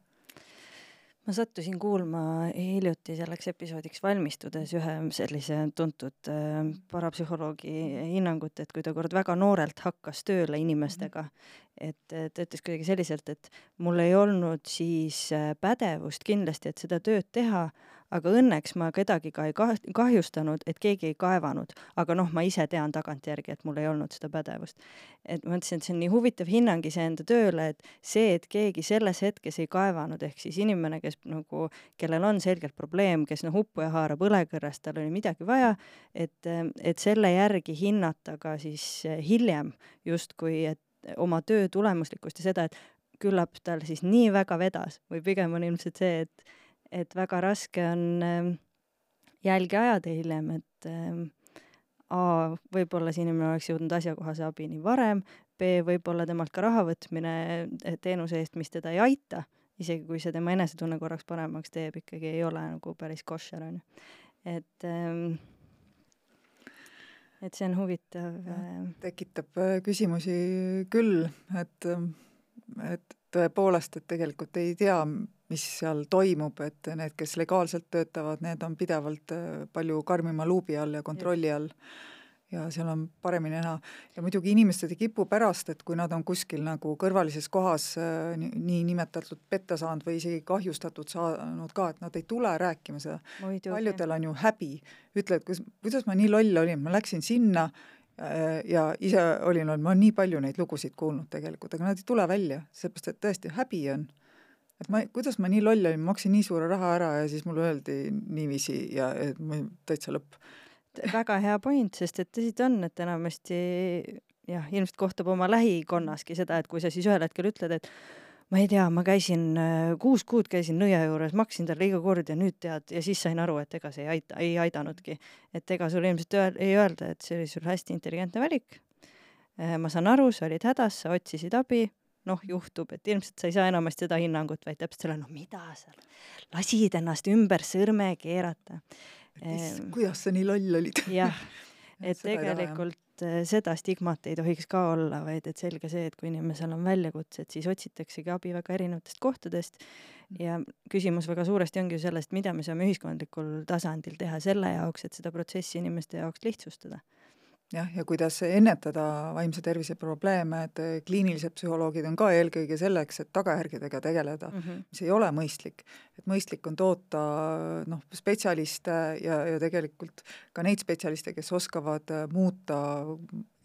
ma sattusin kuulma hiljuti selleks episoodiks valmistudes ühe sellise tuntud äh, parapsühholoogi hinnangut, et kui ta kord väga noorelt hakkas tööle inimestega, et ta ütles kuidagi selliselt, et mul ei olnud siis äh, pädevust kindlasti, et seda tööd teha, aga õnneks ma kedagi ka ei kahjustanud, et keegi ei kaevanud, aga noh, ma ise tean tagantjärgi, et mul ei olnud seda pädevust. et ma mõtlesin, et see on nii huvitav hinnang iseenda tööle, et see, et keegi selles hetkes ei kaevanud, ehk siis inimene, kes nagu, kellel on selgelt probleem, kes noh, uppuja haarab õlekõrrest, tal oli midagi vaja, et, et selle järgi hinnata ka siis hiljem justkui, et oma töö tulemuslikkust ja seda, et küllap tal siis nii väga vedas või pigem on ilmselt see, et et väga raske on ähm, jälgi ajada hiljem, et ähm, A, võib-olla see inimene oleks jõudnud asjakohase abini varem, B, võib-olla temalt ka raha võtmine eh, teenuse eest, mis teda ei aita, isegi kui see tema enesetunne korraks paremaks teeb, ikkagi ei ole nagu päris koššer, on ju. et ähm, et see on huvitav. tekitab äh, küsimusi küll, et, et tõepoolest, et tegelikult ei tea, mis seal toimub, et need, kes legaalselt töötavad, need on pidevalt äh, palju karmima luubi all ja kontrolli all. ja seal on paremini näha. ja muidugi inimesed ei kipu pärast, et kui nad on kuskil nagu kõrvalises kohas äh, niinimetatud petta saanud või isegi kahjustatud saanud ka, et nad ei tule rääkima seda. paljudel on ju häbi, ütlevad, kus, kuidas ma nii loll olin, ma läksin sinna äh, ja ise olin, ma olen nii palju neid lugusid kuulnud tegelikult, aga nad ei tule välja, seepärast et tõesti häbi on et ma, kuidas ma nii loll olin, ma maksin nii suure raha ära ja siis mulle öeldi niiviisi ja et ma täitsa lõpp. väga hea point, sest et tõsi ta on, et enamasti jah, ilmselt kohtab oma lähikonnaski seda, et kui sa siis ühel hetkel ütled, et ma ei tea, ma käisin äh, kuus kuud käisin nõia juures, maksin talle iga kord ja nüüd tead, ja siis sain aru, et ega see ei aita, ei aidanudki. et ega sulle ilmselt öel, ei öelda, et see oli sul hästi intelligentne valik. Äh, ma saan aru, sa olid hädas, sa otsisid abi noh, juhtub, et ilmselt sa ei saa enamasti seda hinnangut, vaid täpselt selle, no mida sa lasid ennast ümber sõrme keerata. Kuidas sa nii loll olid? jah, [laughs] et tegelikult taha, seda stigmat ei tohiks ka olla, vaid et selge see, et kui inimesel on väljakutsed, siis otsitaksegi abi väga erinevatest kohtadest ja küsimus väga suuresti ongi ju sellest, mida me saame ühiskondlikul tasandil teha selle jaoks, et seda protsessi inimeste jaoks lihtsustada jah, ja kuidas ennetada vaimse tervise probleeme, et kliinilised psühholoogid on ka eelkõige selleks, et tagajärgedega tegeleda mm, -hmm. mis ei ole mõistlik. et mõistlik on toota noh, spetsialiste ja, ja tegelikult ka neid spetsialiste, kes oskavad muuta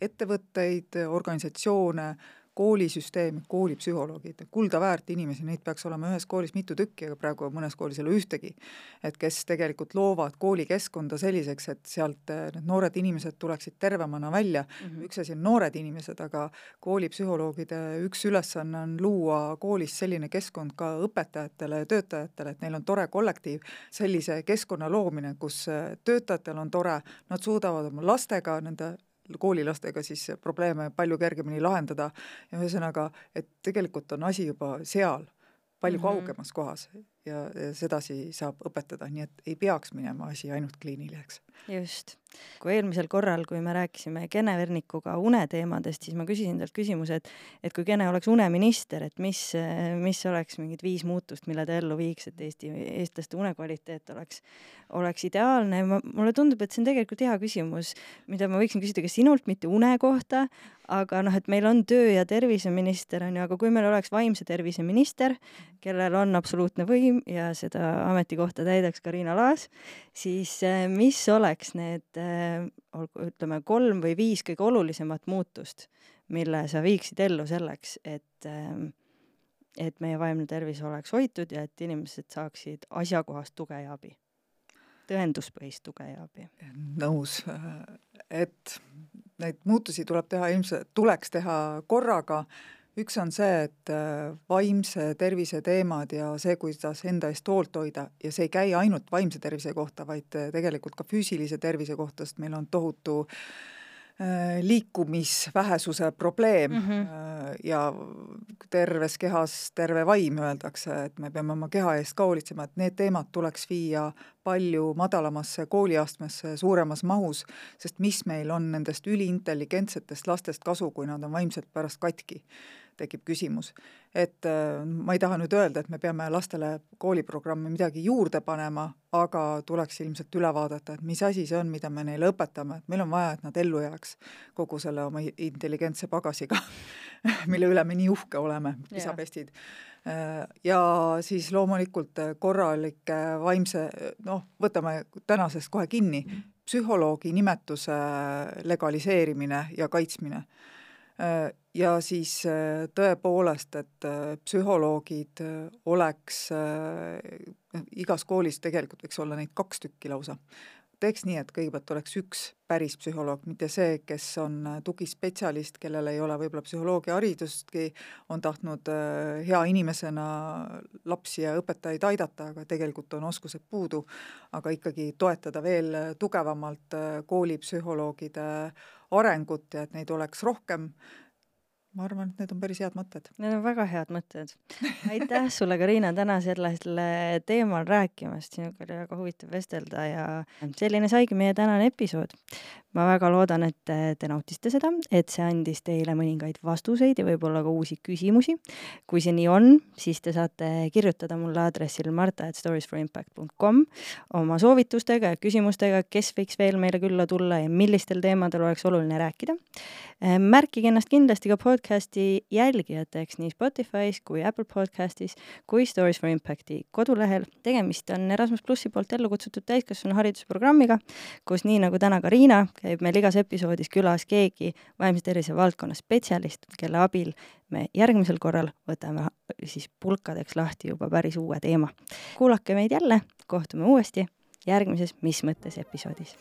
ettevõtteid, organisatsioone, koolisüsteem, koolipsühholoogid, kuldaväärt inimesi, neid peaks olema ühes koolis mitu tükki, aga praegu mõnes koolis ei ole ühtegi. et kes tegelikult loovad koolikeskkonda selliseks, et sealt eh, need noored inimesed tuleksid tervemana välja mm, -hmm. üks asi on noored inimesed, aga koolipsühholoogide üks ülesanne on luua koolis selline keskkond ka õpetajatele ja töötajatele, et neil on tore kollektiiv, sellise keskkonna loomine, kus eh, töötajatel on tore, nad suudavad oma lastega, nende koolilastega siis probleeme palju kergemini lahendada ja ühesõnaga, et tegelikult on asi juba seal, palju mm -hmm. kaugemas kohas ja, sedasi saab õpetada, nii et ei peaks minema asi ainult kliiniliseks. just. Kui eelmisel korral, kui me rääkisime Kene Vernikuga uneteemadest, siis ma küsisin talt küsimuse, et et kui Kene oleks uneminister, et mis, mis oleks mingid viis muutust, mille ta ellu viiks, et Eesti, eestlaste unekvaliteet oleks, oleks ideaalne. Mulle tundub, et see on tegelikult hea küsimus, mida ma võiksin küsida ka sinult, mitte une kohta, aga noh, et meil on töö- ja terviseminister on ju, aga kui meil oleks vaimse tervise minister, kellel on absoluutne võim ja seda ametikohta täidaks Karina Laas, siis mis oleks need, eh, ütleme, kolm või viis kõige olulisemat muutust, mille sa viiksid ellu selleks, et eh, et meie vaimne tervis oleks hoitud ja et inimesed saaksid asjakohast tuge ja abi? tõenduspõhist tuge ja abi. nõus, et neid muutusi tuleb teha ilmselt, tuleks teha korraga, üks on see, et äh, vaimse tervise teemad ja see, kuidas enda eest hoolt hoida ja see ei käi ainult vaimse tervise kohta, vaid äh, tegelikult ka füüsilise tervise kohta, sest meil on tohutu äh, Äh, liikumisvähesuse probleem mm -hmm. ja terves kehas terve vaim, öeldakse, et me peame oma keha eest ka hoolitsema, et need teemad tuleks viia palju madalamasse kooliastmesse suuremas mahus, sest mis meil on nendest üliintelligentsetest lastest kasu, kui nad on vaimselt pärast katki tekib küsimus. et äh, ma ei taha nüüd öelda, et me peame lastele kooliprogrammi midagi juurde panema, aga tuleks ilmselt üle vaadata, et mis asi see on, mida me neile õpetame, et meil on vaja, et nad ellu jääks kogu selle oma intelligentse pagasiga [laughs] mille üle me nii uhke oleme, isapestid äh, ja siis loomulikult korralike vaimse, noh, võtame tänasest kohe kinni, psühholoogi nimetuse legaliseerimine ja kaitsmine. Äh, ja siis äh, tõepoolest, et äh, psühholoogid oleks, igas koolis tegelikult võiks olla neid kaks tükki lausa. teeks nii, et kõigepealt oleks üks päris psühholoog, mitte see, kes on tugispetsialist, kellel ei ole võib-olla psühholoogiaharidustki, on tahtnud hea inimesena lapsi ja õpetajaid aidata, aga tegelikult on oskused puudu, aga ikkagi toetada veel tugevamalt koolipsühholoogide arengut ja et neid oleks rohkem, ma arvan, et need on päris head mõtted. Need on väga head mõtted. [laughs] aitäh sulle, Karina, täna sellel teemal rääkimast, sinuga oli väga huvitav vestelda ja selline saigi meie tänane episood ma väga loodan, et te nautisite seda, et see andis teile mõningaid vastuseid ja võib-olla ka uusi küsimusi. kui see nii on, siis te saate kirjutada mulle aadressil marta.storiesforimpact.com oma soovitustega ja küsimustega, kes võiks veel meile külla tulla ja millistel teemadel oleks oluline rääkida. märkige ennast kindlasti ka podcasti jälgijateks nii Spotify's kui Apple podcastis kui Stories for Impacti kodulehel. tegemist on Erasmus plussi poolt ellu kutsutud täiskasvanu haridusprogrammiga, kus nii nagu täna ka Riina käib meil igas episoodis külas keegi vaimse tervise valdkonna spetsialist, kelle abil me järgmisel korral võtame siis pulkadeks lahti juba päris uue teema. kuulake meid jälle, kohtume uuesti järgmises Mis mõttes episoodis.